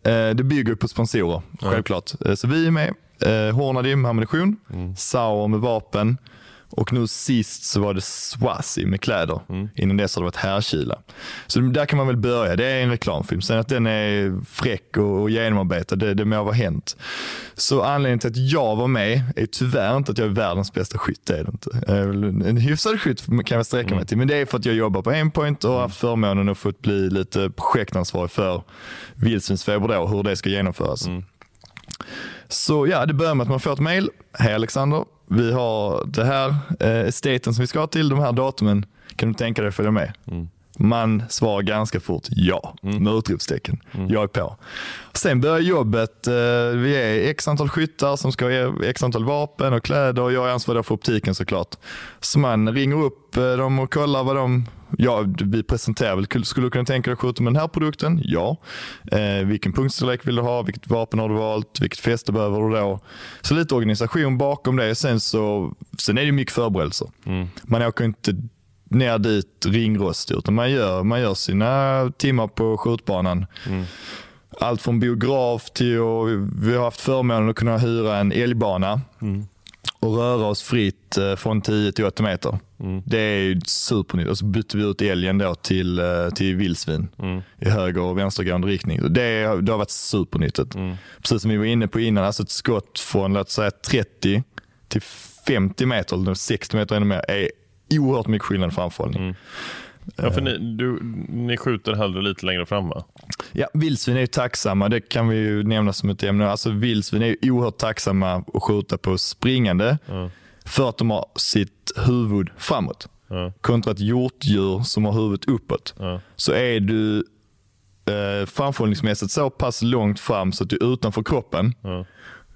Eh, det bygger på sponsorer, självklart. Eh, så vi är med. Eh, Hornady med ammunition, Sauer med vapen och nu sist så var det Swazi med kläder. Innan dess har det varit Härkila. Så där kan man väl börja. Det är en reklamfilm. Sen att den är fräck och, och genomarbetad, det, det må vara hänt. Så anledningen till att jag var med är tyvärr inte att jag är världens bästa skytt. Det är det inte. Väl En hyfsad skytt kan jag sträcka mig till. Men det är för att jag jobbar på Aimpoint och har haft förmånen att få bli lite projektansvarig för vildsvinsfeber då, hur det ska genomföras. Så ja, det börjar med att man får ett mail. Hej Alexander, vi har det här eh, estaten som vi ska till, de här datumen. Kan du tänka dig att följa med? Man svarar ganska fort ja, med utropstecken. Jag är på. Sen börjar jobbet. Eh, vi är x antal skyttar som ska ha x antal vapen och kläder och jag är ansvarig för optiken såklart. Så man ringer upp eh, dem och kollar vad de Ja, vi presenterar väl, skulle du kunna tänka dig att skjuta med den här produkten? Ja. Eh, vilken punktstorlek vill du ha? Vilket vapen har du valt? Vilket fäste behöver du då? Så lite organisation bakom det. Sen, så, sen är det mycket förberedelser. Man åker inte ner dit ringrostig utan man gör, man gör sina timmar på skjutbanan. Allt från biograf till och vi har haft förmånen att kunna hyra en älgbana och röra oss fritt eh, från 10 till 8 meter. Det är ju supernytt. Och så bytte vi ut älgen då till, eh, till vildsvin i höger och vänstergående riktning. Det, det har varit supernyttigt. Precis som vi var inne på innan, alltså ett skott från låt säga 30 till 50 meter eller 60 meter ännu mer är oerhört mycket skillnad i framförhållning. Mm. Ja, för ni, du, ni skjuter hellre lite längre fram va? Ja, vildsvin är ju tacksamma. Det kan vi ju nämna som ett ämne. Alltså, vildsvin är ju oerhört tacksamma att skjuta på springande mm. för att de har sitt huvud framåt. Mm. Kontra ett hjortdjur som har huvudet uppåt. Mm. Så är du eh, framförhållningsmässigt så pass långt fram så att du är utanför kroppen,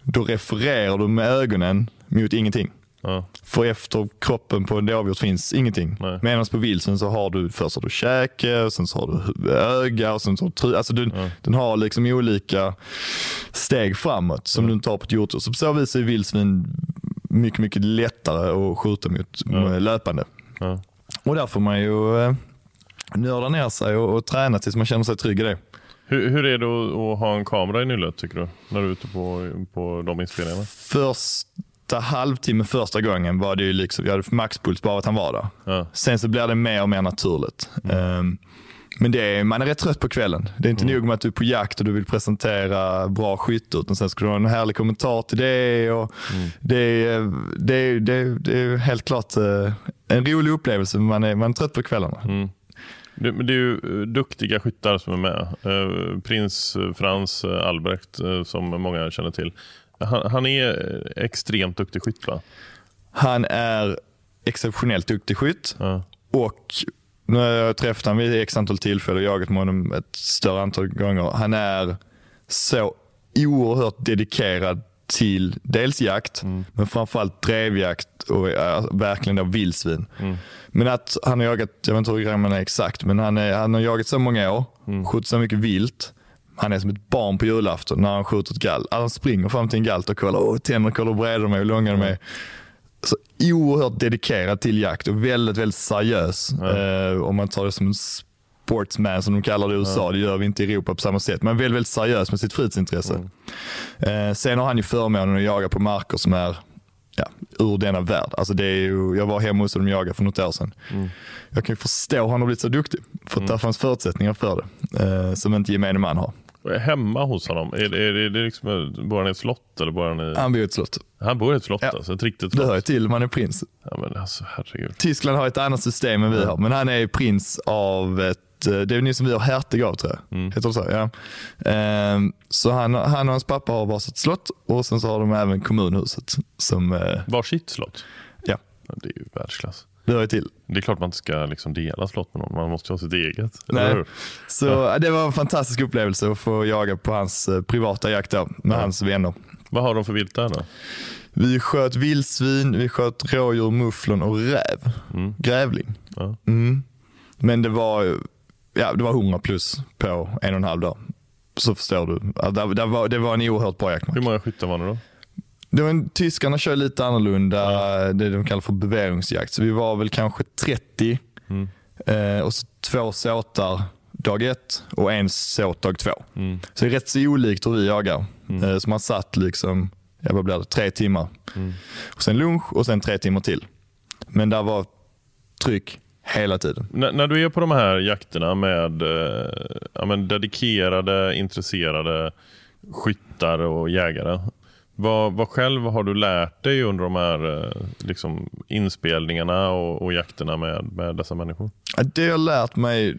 då refererar du med ögonen mot ingenting. Ja. För efter kroppen på en dovhjort finns ingenting. Medan på vildsvin så har du först har du käke, sen så har du öga och sen så har du alltså du, ja. Den har liksom olika steg framåt som ja. du inte har på ett hjortdjur. Så på så vis är vildsvin mycket, mycket lättare att skjuta mot ja. löpande. Och där får man ju eh, nörda ner sig och, och träna tills man känner sig trygg i det. Hur, hur är det att, att, ha en kamera i nyllet tycker du? När du är ute på, på de inspelningarna? Först första halvtimmen första gången var det ju liksom, jag hade maxpuls bara att han var där. Ja. Sen så blir det mer och mer naturligt. Mm. Um, men det är, man är rätt trött på kvällen. Det är inte mm. nog med att du är på jakt och du vill presentera bra skytte, utan sen ska du ha en härlig kommentar till det. Och mm. det, är, det, det, det är helt klart uh, en rolig upplevelse, men man är, man är trött på kvällarna. Mm. Det, det, är ju eh, duktiga skyttar som är med. Uh, prins Frans Albrecht, som många känner till. Han, han är extremt duktig skytt va? Han är exceptionellt duktig skytt. Ja. Och nu har jag träffat honom vid x antal tillfällen och jagat med honom ett större antal gånger. Han är så oerhört dedikerad till dels jakt, mm. men framförallt drevjakt och äh, verkligen då vildsvin. Mm. Men att han har jagat, jag vet inte hur gammal han är exakt, men han, är, han har jagat så många år, mm. skjutit så mycket vilt. Han är som ett barn på julafton när han skjuter ett gall. Han springer fram till en galt och kollar, åh, tänder kollar hur breda de är, hur långa de är. Så oerhört dedikerad till jakt och väldigt, väldigt seriös. Mm. Eh, om man tar det som en sportsman som de kallar det i USA. Mm. Det gör vi inte i Europa på samma sätt. Men väldigt, väldigt seriös med sitt fritidsintresse. Mm. Eh, sen har han ju förmånen att jaga på marker som är ja, ur denna värld. Alltså det är ju, jag var hemma hos honom och jagade för något år sedan. Mm. Jag kan ju förstå att han har blivit så duktig. För att mm. där fanns förutsättningar för det. Eh, som inte gemene man har. Hemma hos honom? Är det, är det, är det liksom, bor han i ett slott? Eller bor han, i... han bor i ett slott. Han bor i ett slott ja. alltså? Ett riktigt slott? Det hör ju till, man är prins. Ja, men alltså, herregud. Tyskland har ett annat system än vi har, men han är prins av ett eh, det är ni som vi har hertig av tror jag. Mm. Heter det så? Ja. Ehm, så han, han och hans pappa har varsitt slott och sen så har de även kommunhuset. Som, eh... Varsitt slott? Ja. Det är ju världsklass. Det hör till. Det är klart man inte ska liksom dela slott med någon. Man måste ju ha sitt eget. Nej. Så ja. Det var en fantastisk upplevelse att få jaga på hans eh, privata jakt med ja. hans vänner. Vad har de för vilt där då? Vi sköt vildsvin, vi sköt rådjur, mufflon och räv. Mm. Grävling. Ja. Mm. Men det var, ja, det var 100 plus på en och en halv dag. Så förstår du. Det, var, det var en oerhört bra jaktmark. Hur många skyttar var det då? En, tyskarna kör lite annorlunda, ja. det de kallar för beveringsjakt. Så vi var väl kanske 30 mm. eh, och så två såtar dag ett och en såt dag två. Mm. Så det är rätt så olikt hur vi jagar. Mm. Eh, så man satt liksom, ja, vad blir det, tre timmar. Mm. Och sen lunch och sen tre timmar till. Men där var tryck hela tiden. N när du är på de här jakterna med eh, ja, dedikerade, intresserade skyttar och jägare. Vad, vad själv har du lärt dig under de här eh, liksom, inspelningarna och, och jakterna med, med dessa människor? Det jag har lärt mig,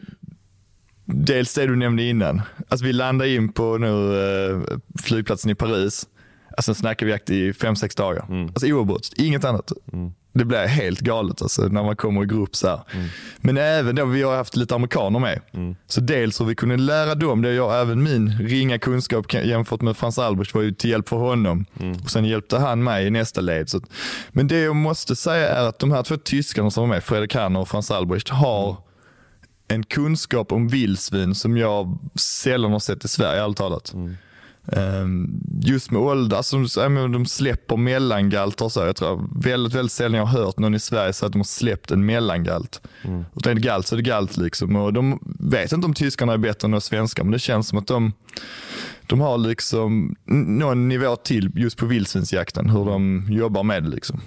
dels det du nämnde innan. Alltså vi landade in på nu, eh, flygplatsen i Paris. Alltså snackar vi jakt i fem sex dagar. Mm. Alltså oavbrutet, inget annat. Mm. Det blir helt galet alltså, när man kommer i grupp så mm. Men även då, vi har haft lite amerikaner med. Mm. Så dels hur vi kunde lära dem, det jag även min ringa kunskap jämfört med Frans Albrecht var ju till hjälp för honom. Mm. Och Sen hjälpte han mig i nästa led. Så, men det jag måste säga är att de här två tyskarna som var med, Fredrik Hanner och Frans Albrecht, har en kunskap om vildsvin som jag sällan har sett i Sverige, ärligt talat. Mm. Ehm, just med ålder, alltså, de släpper mellangalter så. Jag tror väldigt, väldigt sällan jag har hört någon i Sverige säga att de har släppt en mellangalt. Mm. Utan är det galt så är det galt liksom. Och de vet inte om tyskarna är bättre än de svenskar, men det känns som att de, de har liksom någon nivå till just på vildsvinsjakten, hur de jobbar med det liksom.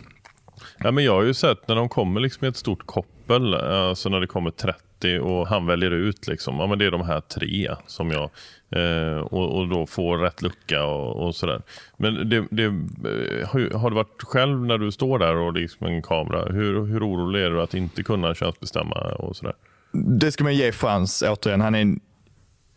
Ja, men jag har ju sett när de kommer liksom i ett stort koppel, alltså när det kommer 30 30 och han väljer ut liksom, ja men det är de här tre som jag eh, och, och, då får rätt lucka och, och sådär. Men det, det, eh, har du varit själv när du står där och liksom en kamera, hur, hur orolig är du att inte kunna könsbestämma och sådär? Det ska man ge Frans återigen. Han är en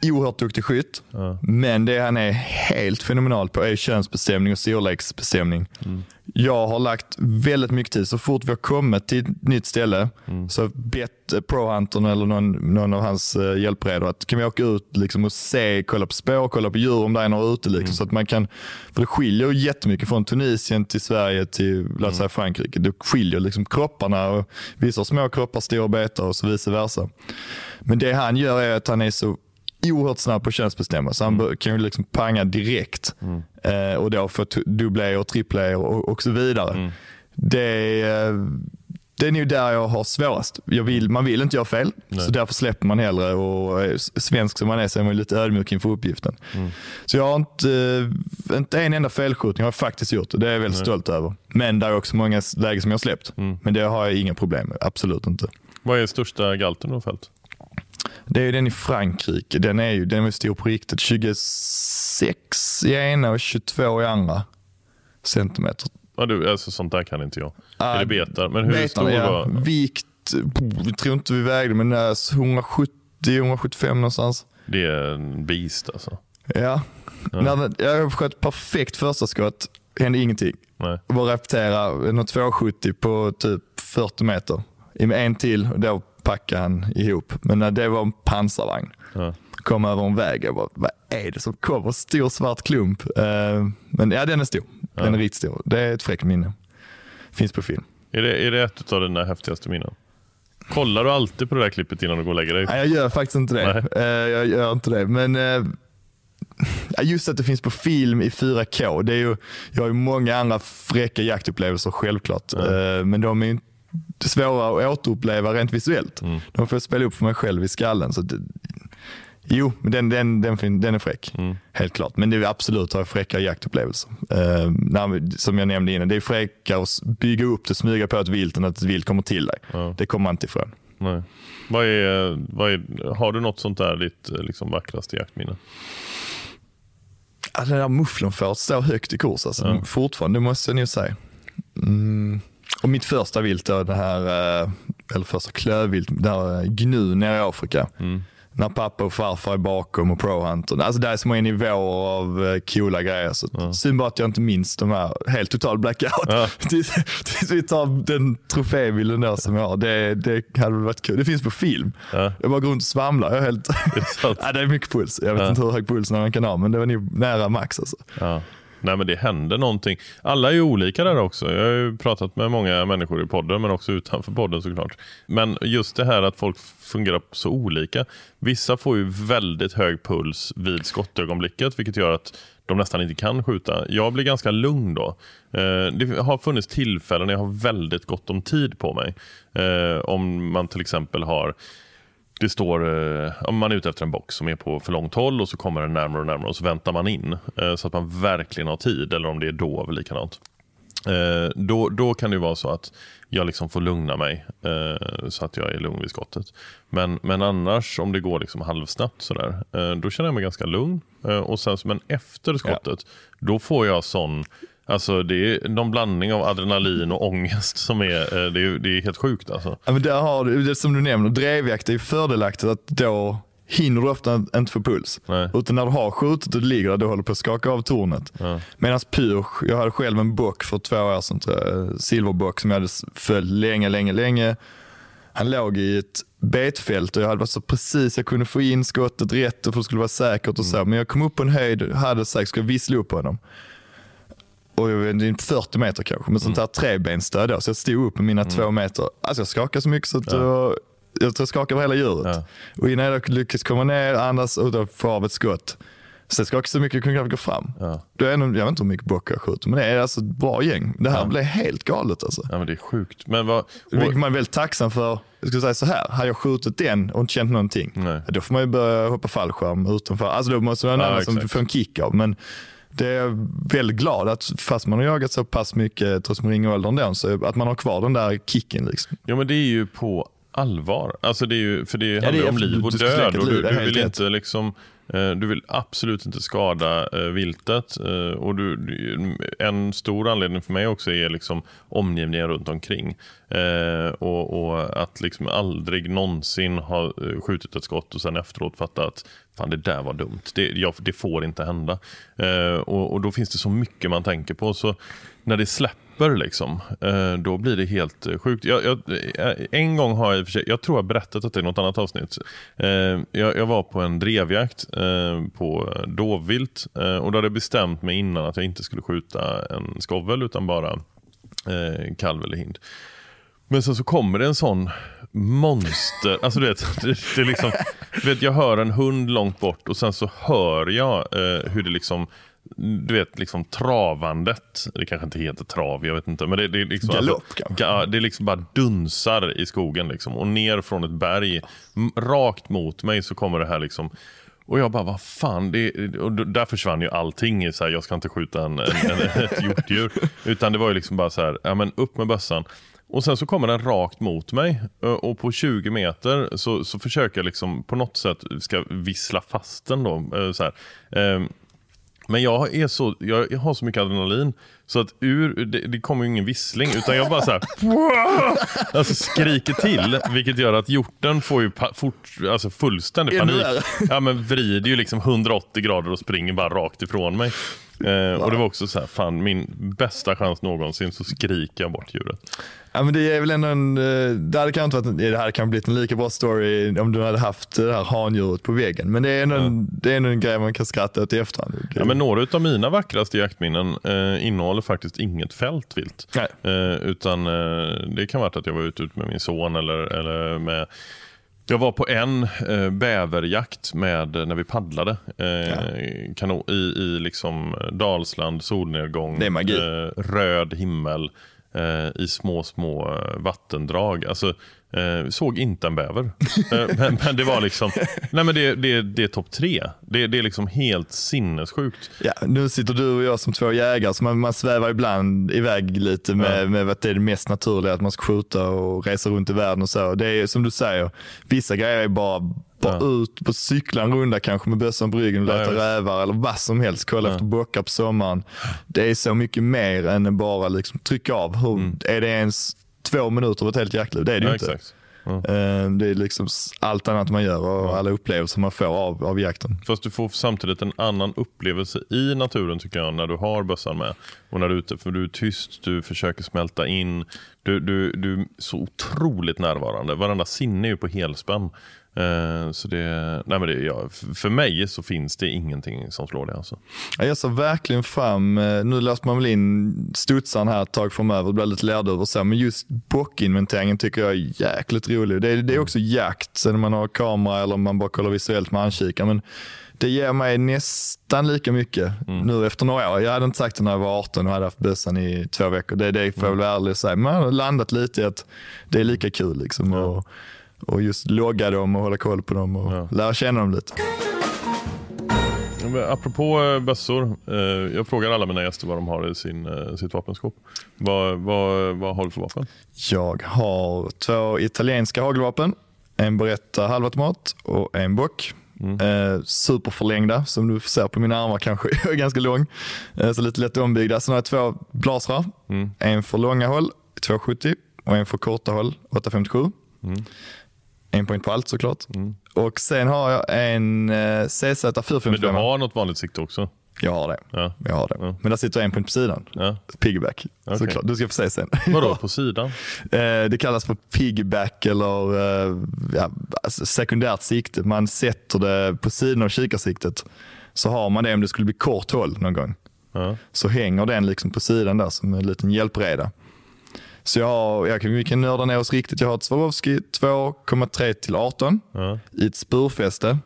oerhört duktig skytt. Ja. Men det han är helt fenomenal på är könsbestämning och storleksbestämning. Mm. Jag har lagt väldigt mycket tid, så fort vi har kommit till ett nytt ställe, mm. så bett eh, ProHuntern eller någon, någon av hans uh, hjälpredor att kan vi åka ut liksom, och se, kolla på spår, kolla på djur om det är några ute. Liksom, mm. Så att man kan, för det skiljer jättemycket från Tunisien till Sverige till låt mm. säga Frankrike. Det skiljer liksom kropparna. Och vissa har små kroppar, stora betar och så vice versa. Men det han gör är att han är så oerhört snabb på könsbestämma, så han mm. kan ju liksom panga direkt. Mm. Eh, och då få dubbla och trippla och, och så vidare. Mm. Det, eh, det är nog där jag har svårast. Jag vill, man vill inte göra fel, Nej. så därför släpper man hellre. Och svensk som man är så är man lite ödmjuk inför uppgiften. Mm. Så jag har inte, eh, inte en enda felskjutning har jag faktiskt gjort och det är jag väldigt Nej. stolt över. Men det är också många lägen som jag har släppt. Mm. Men det har jag inga problem med, absolut inte. Vad är största galten du har fällt? Det är den i Frankrike. Den är ju den är stor på riktigt. 26 i ena och 22 i andra centimeter. Ja, du, alltså, sånt där kan inte jag. Är det betar? Men hur betarna, stor ja. var Vikt, jag tror inte vi vägde, men 170-175 någonstans. Det är en beast alltså. Ja. ja. När jag sköt perfekt första skott, hände ingenting. Nej. Bara repetera något 270 på typ 40 meter. Med en till, och då packade han ihop. Men när det var en pansarvagn. Ja. Kom över en väg. Jag bara, vad är det som kommer? Stor svart klump. Uh, men ja, den är stor. Ja. Den är riktigt stor. Det är ett fräckt minne. Finns på film. Är det, är det ett av dina häftigaste minnen? Kollar du alltid på det där klippet innan du går och lägger dig? Nej, jag gör faktiskt inte det. Uh, jag gör inte det. Men uh, just att det finns på film i 4K. Det är ju, jag har ju många andra fräcka jaktupplevelser självklart. Mm. Men de är inte svåra att återuppleva rent visuellt. Mm. De får jag spela upp för mig själv i skallen. Så det, jo, den, den, den, den är fräck. Mm. Helt klart. Men det är absolut har fräcka jaktupplevelser. Uh, när, som jag nämnde innan, det är fräckare att bygga upp det, smyga på ett vilt än att ett vilt kommer till dig. Ja. Det kommer man inte ifrån. Nej. Vad är, vad är, har du något sånt där ditt liksom, vackraste jaktminne? Ja, den där mufflonfåret står högt i kurs alltså. Ja. Fortfarande, det måste jag nog säga. Mm. Och mitt första vilt, då, det här, eh, eller första klövvilt, det här eh, gnu nere i Afrika. Mm. När pappa och farfar är bakom och prohunter. Alltså det är så många nivåer av eh, coola grejer. Så ja. Synd bara att jag inte minns de här, helt total blackout. Ja. Tills vi tar den trofébilden där som jag har. Det, det hade väl varit kul. Det finns på film. Ja. Jag bara går runt och svamlar. Jag är helt... Det är, ja, det är mycket puls. Jag vet inte hur hög puls man kan ha, men det var nog nära max. Alltså. Nej men det händer någonting. Alla är ju olika där också. Jag har ju pratat med många människor i podden men också utanför podden såklart. Men just det här att folk fungerar så olika. Vissa får ju väldigt hög puls vid skottögonblicket vilket gör att de nästan inte kan skjuta. Jag blir ganska lugn då. Eh, det har funnits tillfällen när jag har väldigt gott om tid på mig. Eh, om man till exempel har det står, eh, om man är ute efter en box som är på för långt håll och så kommer den närmare och närmare och så väntar man in eh, så att man verkligen har tid eller om det är dov likadant. Eh, då, då kan det vara så att jag liksom får lugna mig så att jag är lugn vid skottet. Men, men annars om det går liksom halvsnabbt sådär, då känner jag mig ganska lugn. och sen, men efter skottet, ja. då får jag sån Alltså det är någon blandning av adrenalin och ångest som är, eh, det är, det är helt sjukt alltså. Ja, men där har du, det som du nämner, drevjakt är ju fördelaktigt att då hinner du ofta inte få puls. Nej. Utan när du har skjutit och du ligger där, du håller på att skaka av tornet. Ja. Medan pyrsch, jag hade själv en bock för två år sedan, jag, silverbock som jag hade följt länge, länge, länge. Han låg i ett betfält och jag hade varit så precis, jag kunde få in skottet rätt och för att det skulle vara säkert och så. Mm. Men jag kom upp på en höjd, hade sagt, ska jag vissla upp honom och det är 40 meter kanske, med sånt här mm. trebenstöd då. Så jag stod upp med mina mm. två meter. Alltså jag skakade så mycket så att ja. jag, jag tror jag skakade över hela djuret. Ja. Och innan jag lyckades komma ner, andas och då få av ett skott. Så jag skakade så mycket jag kunde knappt gå fram. Ja. Då är nog, jag vet inte hur mycket bock jag skjuter, men det är alltså ett bra gäng. Det här ja. blev helt galet alltså. Ja men det är sjukt. Men vad, Vilket man är väldigt tacksam för. Jag ska säga så här, hade jag skjutit den och inte känt någonting, Nej. då får man ju börja hoppa fallskärm utanför. Alltså då måste man ha annan som får en kick av. Men det är jag väldigt glad att fast man har jagat så pass mycket trots man ringer åldern då, så att man har kvar den där kicken. Liksom. Ja men det är ju på allvar. Alltså det är ju, för det handlar det är- om liv och död. Och du, du vill rätt. inte liksom eh, du vill absolut inte skada eh, viltet. Eh, och du, en stor anledning för mig också är liksom omgivningen runt omkring. Och, och att liksom aldrig någonsin ha skjutit ett skott och sen efteråt fatta att fan det där var dumt. Det, jag, det får inte hända. Eh, och, och då finns det så mycket man tänker på. Så när det släpper liksom, eh, då blir det helt eh, sjukt. Jag, jag, eh, en gång har jag i och för sig, jag tror jag har berättat att det är något annat avsnitt. Eh, jag, jag var på en drevjakt eh, på dovvilt eh, och då hade jag bestämt mig innan att jag inte skulle skjuta en skovel utan bara eh, kalv eller hind. Men sen så kommer det en sån monster, alltså du vet, det, det liksom, du vet jag hör en hund långt bort och sen så hör jag eh, hur det liksom du vet, liksom travandet. Det kanske inte heter trav, jag vet inte. Men det, det är liksom, Galopp, alltså, ga, det är liksom bara dunsar i skogen. Liksom, och ner från ett berg, rakt mot mig så kommer det här liksom och jag bara, vad fan, det, och där försvann ju allting. Så här, jag ska inte skjuta en, en, en, ett hjortdjur. Utan det var ju liksom bara så här, ja men upp med bössan. Och sen så kommer den rakt mot mig Ö, och på 20 meter så, så försöker jag liksom på något sätt ska vissla fast den då. eh, Så här. Ehm, Men jag, är så, jag har så mycket adrenalin så att ur, det, det kommer ju ingen vissling utan jag bara så här, alltså skriker till vilket gör att hjorten får ju pa, fort, alltså fullständig panik. Ja, men vrider ju liksom 180 grader och springer bara rakt ifrån mig. Eh, Och det var också så här, fan min bästa chans någonsin så skriker jag bort djuret. Ja, men det är väl ändå en, eh, det hade kanske inte varit, det hade kanske blivit en lika bra story om du hade haft det här handjuret på väggen. Men det är ändå, en, det är ändå en grej man kan skratta åt i efterhand. Ja, men några av mina vackraste jaktminnen eh, innehåller faktiskt inget fältvilt. Nej. Eh, utan eh, det kan vara att jag var ute med min son eller, eller med jag var på en eh, bäverjakt med, när vi paddlade eh, kano, i, i liksom Dalsland, solnedgång, Det är magi. eh, röd himmel eh, Eh, i små, små eh, vattendrag. Alltså, eh, såg inte en bäver. eh, men, men det var liksom, nej men det, det, det är topp tre. Det, det är liksom helt sinnessjukt. Ja, nu sitter du och jag som två jägare, så man, man svävar ibland iväg lite med, med att det är det mest naturliga, att man ska skjuta och resa runt i världen och så. Det är som du säger, vissa grejer är bara, bara Ja. ut på cykla en runda kanske med bössan på ryggen och Ja, leta ja, rävar eller vad som helst, kolla efter bockar på sommaren. Det är så mycket mer än bara liksom trycka av. Hur, Är det ens två minuter av ett helt jaktliv? Det är det ju Ja, inte. exakt. Eh, Det är liksom allt annat man gör och alla upplevelser man får av, av jakten. Fast du får samtidigt en annan upplevelse i naturen tycker jag när du har bössan med. Och när du är ute, för du är tyst, du försöker smälta in. Du, du, du är så otroligt närvarande. Varenda sinne är ju på helspänn. Eh, så det, nej men det, ja, för mig så finns det ingenting som slår det. Alltså. Ja, Jag ser verkligen fram, eh, nu löste man väl in studsaren här ett tag framöver, det blir lite lärd och så, men just bockinventeringen tycker jag är jäkligt rolig. Det är, det är också jakt, om man har kamera eller om man bara kollar visuellt med ankikare. Men det ger mig nästan lika mycket nu efter några år. Jag hade inte sagt det när jag var 18 och hade haft bössan i två veckor. Det, det får jag väl vara ärlig och säga. Men jag har landat lite i att det är lika kul. Liksom, och, och just logga dem och hålla koll på dem och Ja. lära känna dem lite. Apropå eh, bössor. Eh, jag frågar alla mina gäster vad de har i sin, eh, sitt vapenskåp. Vad, vad, vad har du för vapen? Jag har två italienska hagelvapen. En Beretta halvautomat och en bock. Eh, superförlängda som du ser på mina armar kanske. Jag är ganska lång. Så lite lätt ombyggda. Sen har jag två blasrar. En för långa håll 270 och en för korta håll 857. En poäng på allt såklart. Och sen har jag en eh, CZ Men du 455. har något vanligt sikte också? Jag har det. Ja. Jag har det. Ja. Men där sitter en poäng på sidan. Ja. Piggyback. Okej. Såklart. Du ska få se sen. Vadå, på sidan? Eh, Det kallas för piggyback eller eh, ja, alltså sekundärt sikte. Man sätter det på sidan av kikarsiktet. Så har man det om det skulle bli kort håll någon gång. Ja. Så hänger den liksom på sidan där som en liten hjälpreda. Så jag, har, jag kan, vi kan nörda ner oss riktigt. Jag har ett Swarovski 2,3 till 18 Ja. i ett spurfäste.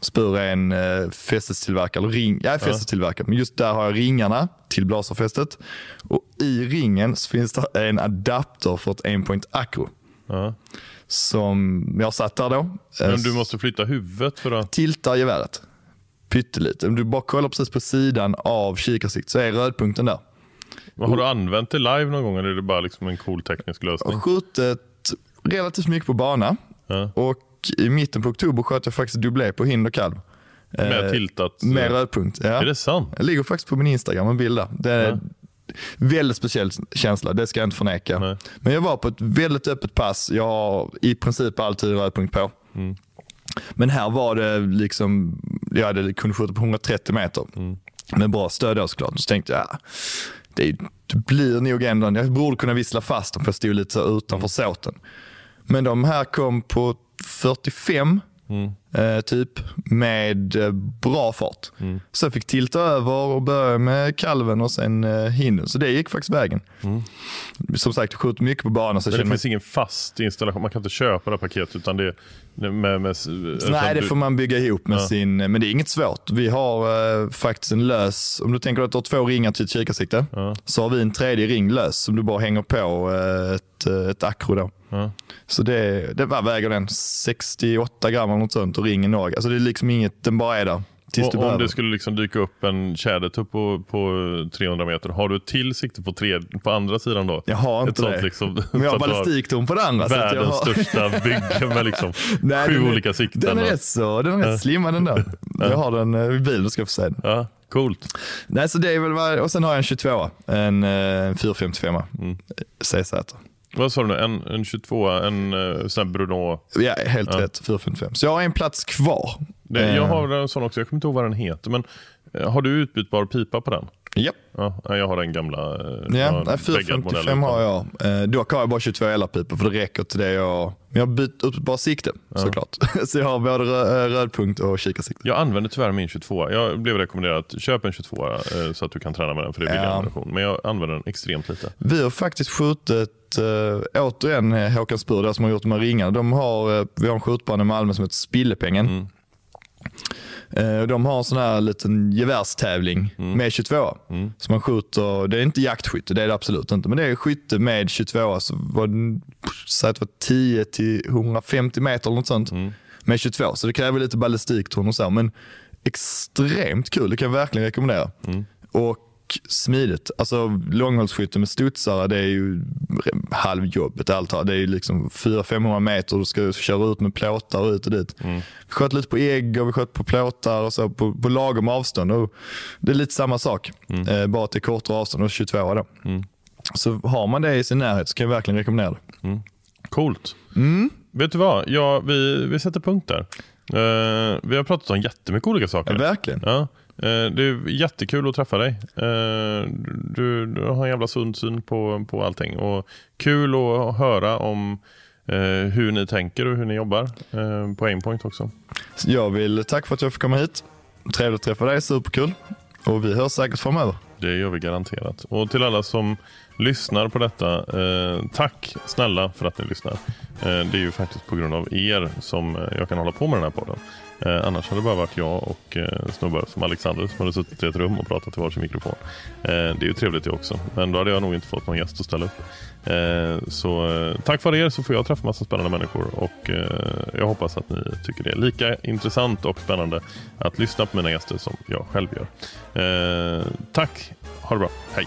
Spur är en eh, fästestillverkare, ring, ja, fästestillverkare, men just där har jag ringarna till blaserfästet. Och i ringen så finns det en adapter för ett 1-point akro. Ja. Som jag satt där då. Eh, Men du måste flytta huvudet för att... Tiltar geväret. Pyttelite. Om du bara kollar precis på sidan av kikarsikt så är rödpunkten där. Har du använt det live någon gång eller är det bara liksom en cool teknisk Jag lösning? har skjutit relativt mycket på bana. Ja. Och i mitten på oktober sköt jag faktiskt dubblé på hind och kalv. Med Eh, tiltat. Med rödpunkt. Ja. Är det sant? Det ligger faktiskt på min Instagram en bild där. Det är Ja. väldigt speciell känsla, det ska jag inte förneka. Nej. Men jag var på ett väldigt öppet pass. Jag har i princip alltid rödpunkt på. Mm. Men här var det liksom, jag hade kunnat skjuta på 130 meter. Mm. Med bra stöd då såklart. Så tänkte jag, ja, det, blir nog ändå, jag borde kunna vissla fast dem för jag stod lite utanför såten. Men de här kom på 45 eh, typ med eh, bra fart. Så jag fick tilta över och börja med kalven och sen eh, hinden. Så det gick faktiskt vägen. Som sagt, jag skjuter mycket på banan. Så Men det känner mig- finns ingen fast installation. Man kan inte köpa det paketet utan det med... med Nej, det du- får man bygga ihop med Ja. sin, men det är inget svårt. Vi har eh, faktiskt en lös, om du tänker att du har två ringar till ett kikarsikte, Ja. så har vi en tredje ring lös som du bara hänger på eh, ett, ett akro då. Så det, det vad väger den? 68 gram eller något sånt och ringen nog. Alltså det är liksom inget, den bara är där tills du om behöver. det skulle liksom dyka upp en tjädertupp på, på 300 meter, har du ett till sikte på, tre, på andra sidan då? Jag har inte det. Liksom, Men jag har ballistiktorn på den andra. Världens har... största bygge med liksom Nej, sju den olika sikten. Den är rätt så, den är rätt slimmad den där. Jag har den eh, i bilen, ska jag få se den. Ja, coolt. Nej, så det är väl och sen har jag en 22 en eh, 455 Mm. CZ. Vad sa du nu? En, en 22 en uh, sån här Bruno. Ja, helt Ja. rätt. 455. Så jag har en plats kvar. Det, jag Eh, har en sån också, jag kommer inte ihåg vad den heter. Men eh, har du utbytbar pipa på den? Ja, Ja, jag har den gamla. eh, ja har nej, väggad modell 455 har jag. Eh, dock har jag bara 22 elarpipor för det räcker till det jag... Men jag har bytt ut bara sikte såklart. så jag har både eh, rödpunkt och kikarsikte. Jag använder tyvärr min 22. Jag blev rekommenderad att köpa en 22 eh, så att du kan träna med den för det är billigare Ja. version. Men jag använder den extremt lite. Vi har faktiskt skjutit, äh, återigen Håkan Spur, som har gjort de här ringarna. De har, vi har en skjutbana i Malmö som heter Spillepengen. Mm. Eh, och de har en sån här liten gevärstävling Mm. med 22. Så man skjuter, det är inte jaktskytte, det är det absolut inte. Men det är skytte med 22. Så var det, att det var 10 till 150 meter eller något sånt. Mm. Med 22. Så det kräver lite ballistiktorn och så. Men extremt kul, det kan jag verkligen rekommendera. Mm. Och smidigt. Alltså långhållsskytte med studsare det är ju halvjobbet allt här. Det är ju liksom 400-500 meter du ska köra ut med plåtar och ut och dit. Vi sköt lite på ägg och vi sköt på plåtar och så på, på lagom avstånd. Och det är lite samma sak. Eh, bara är kortare avstånd och 22 då. Så har man det i sin närhet så kan jag verkligen rekommendera det. Coolt. Mm. Vet du vad? Ja, vi, vi sätter punkt där. Eh, vi har pratat om jättemycket olika saker. Ja, verkligen. Ja, det är jättekul att träffa dig. Eh, du, du har en jävla sund syn på, på allting. Och kul att höra om eh, hur ni tänker och hur ni jobbar eh, på Aimpoint också. Så jag vill tacka för att jag fick komma hit. Trevligt att träffa dig, superkul. Och vi hörs säkert framöver. Det gör vi garanterat. Och till alla som lyssnar på detta, eh, tack snälla för att ni lyssnar. Eh, det är ju faktiskt på grund av er som eh, jag kan hålla på med den här podden. Eh, annars hade det bara varit jag och eh, snubbar som Alexander som hade suttit i ett rum och pratat i varsin mikrofon. Eh, det är ju trevligt det också, men då hade jag nog inte fått någon gäst att ställa upp. Eh, så eh, tack vare er så får jag träffa massa spännande människor och eh, jag hoppas att ni tycker det är lika intressant och spännande att lyssna på mina gäster som jag själv gör. Eh, tack, ha det bra, hej!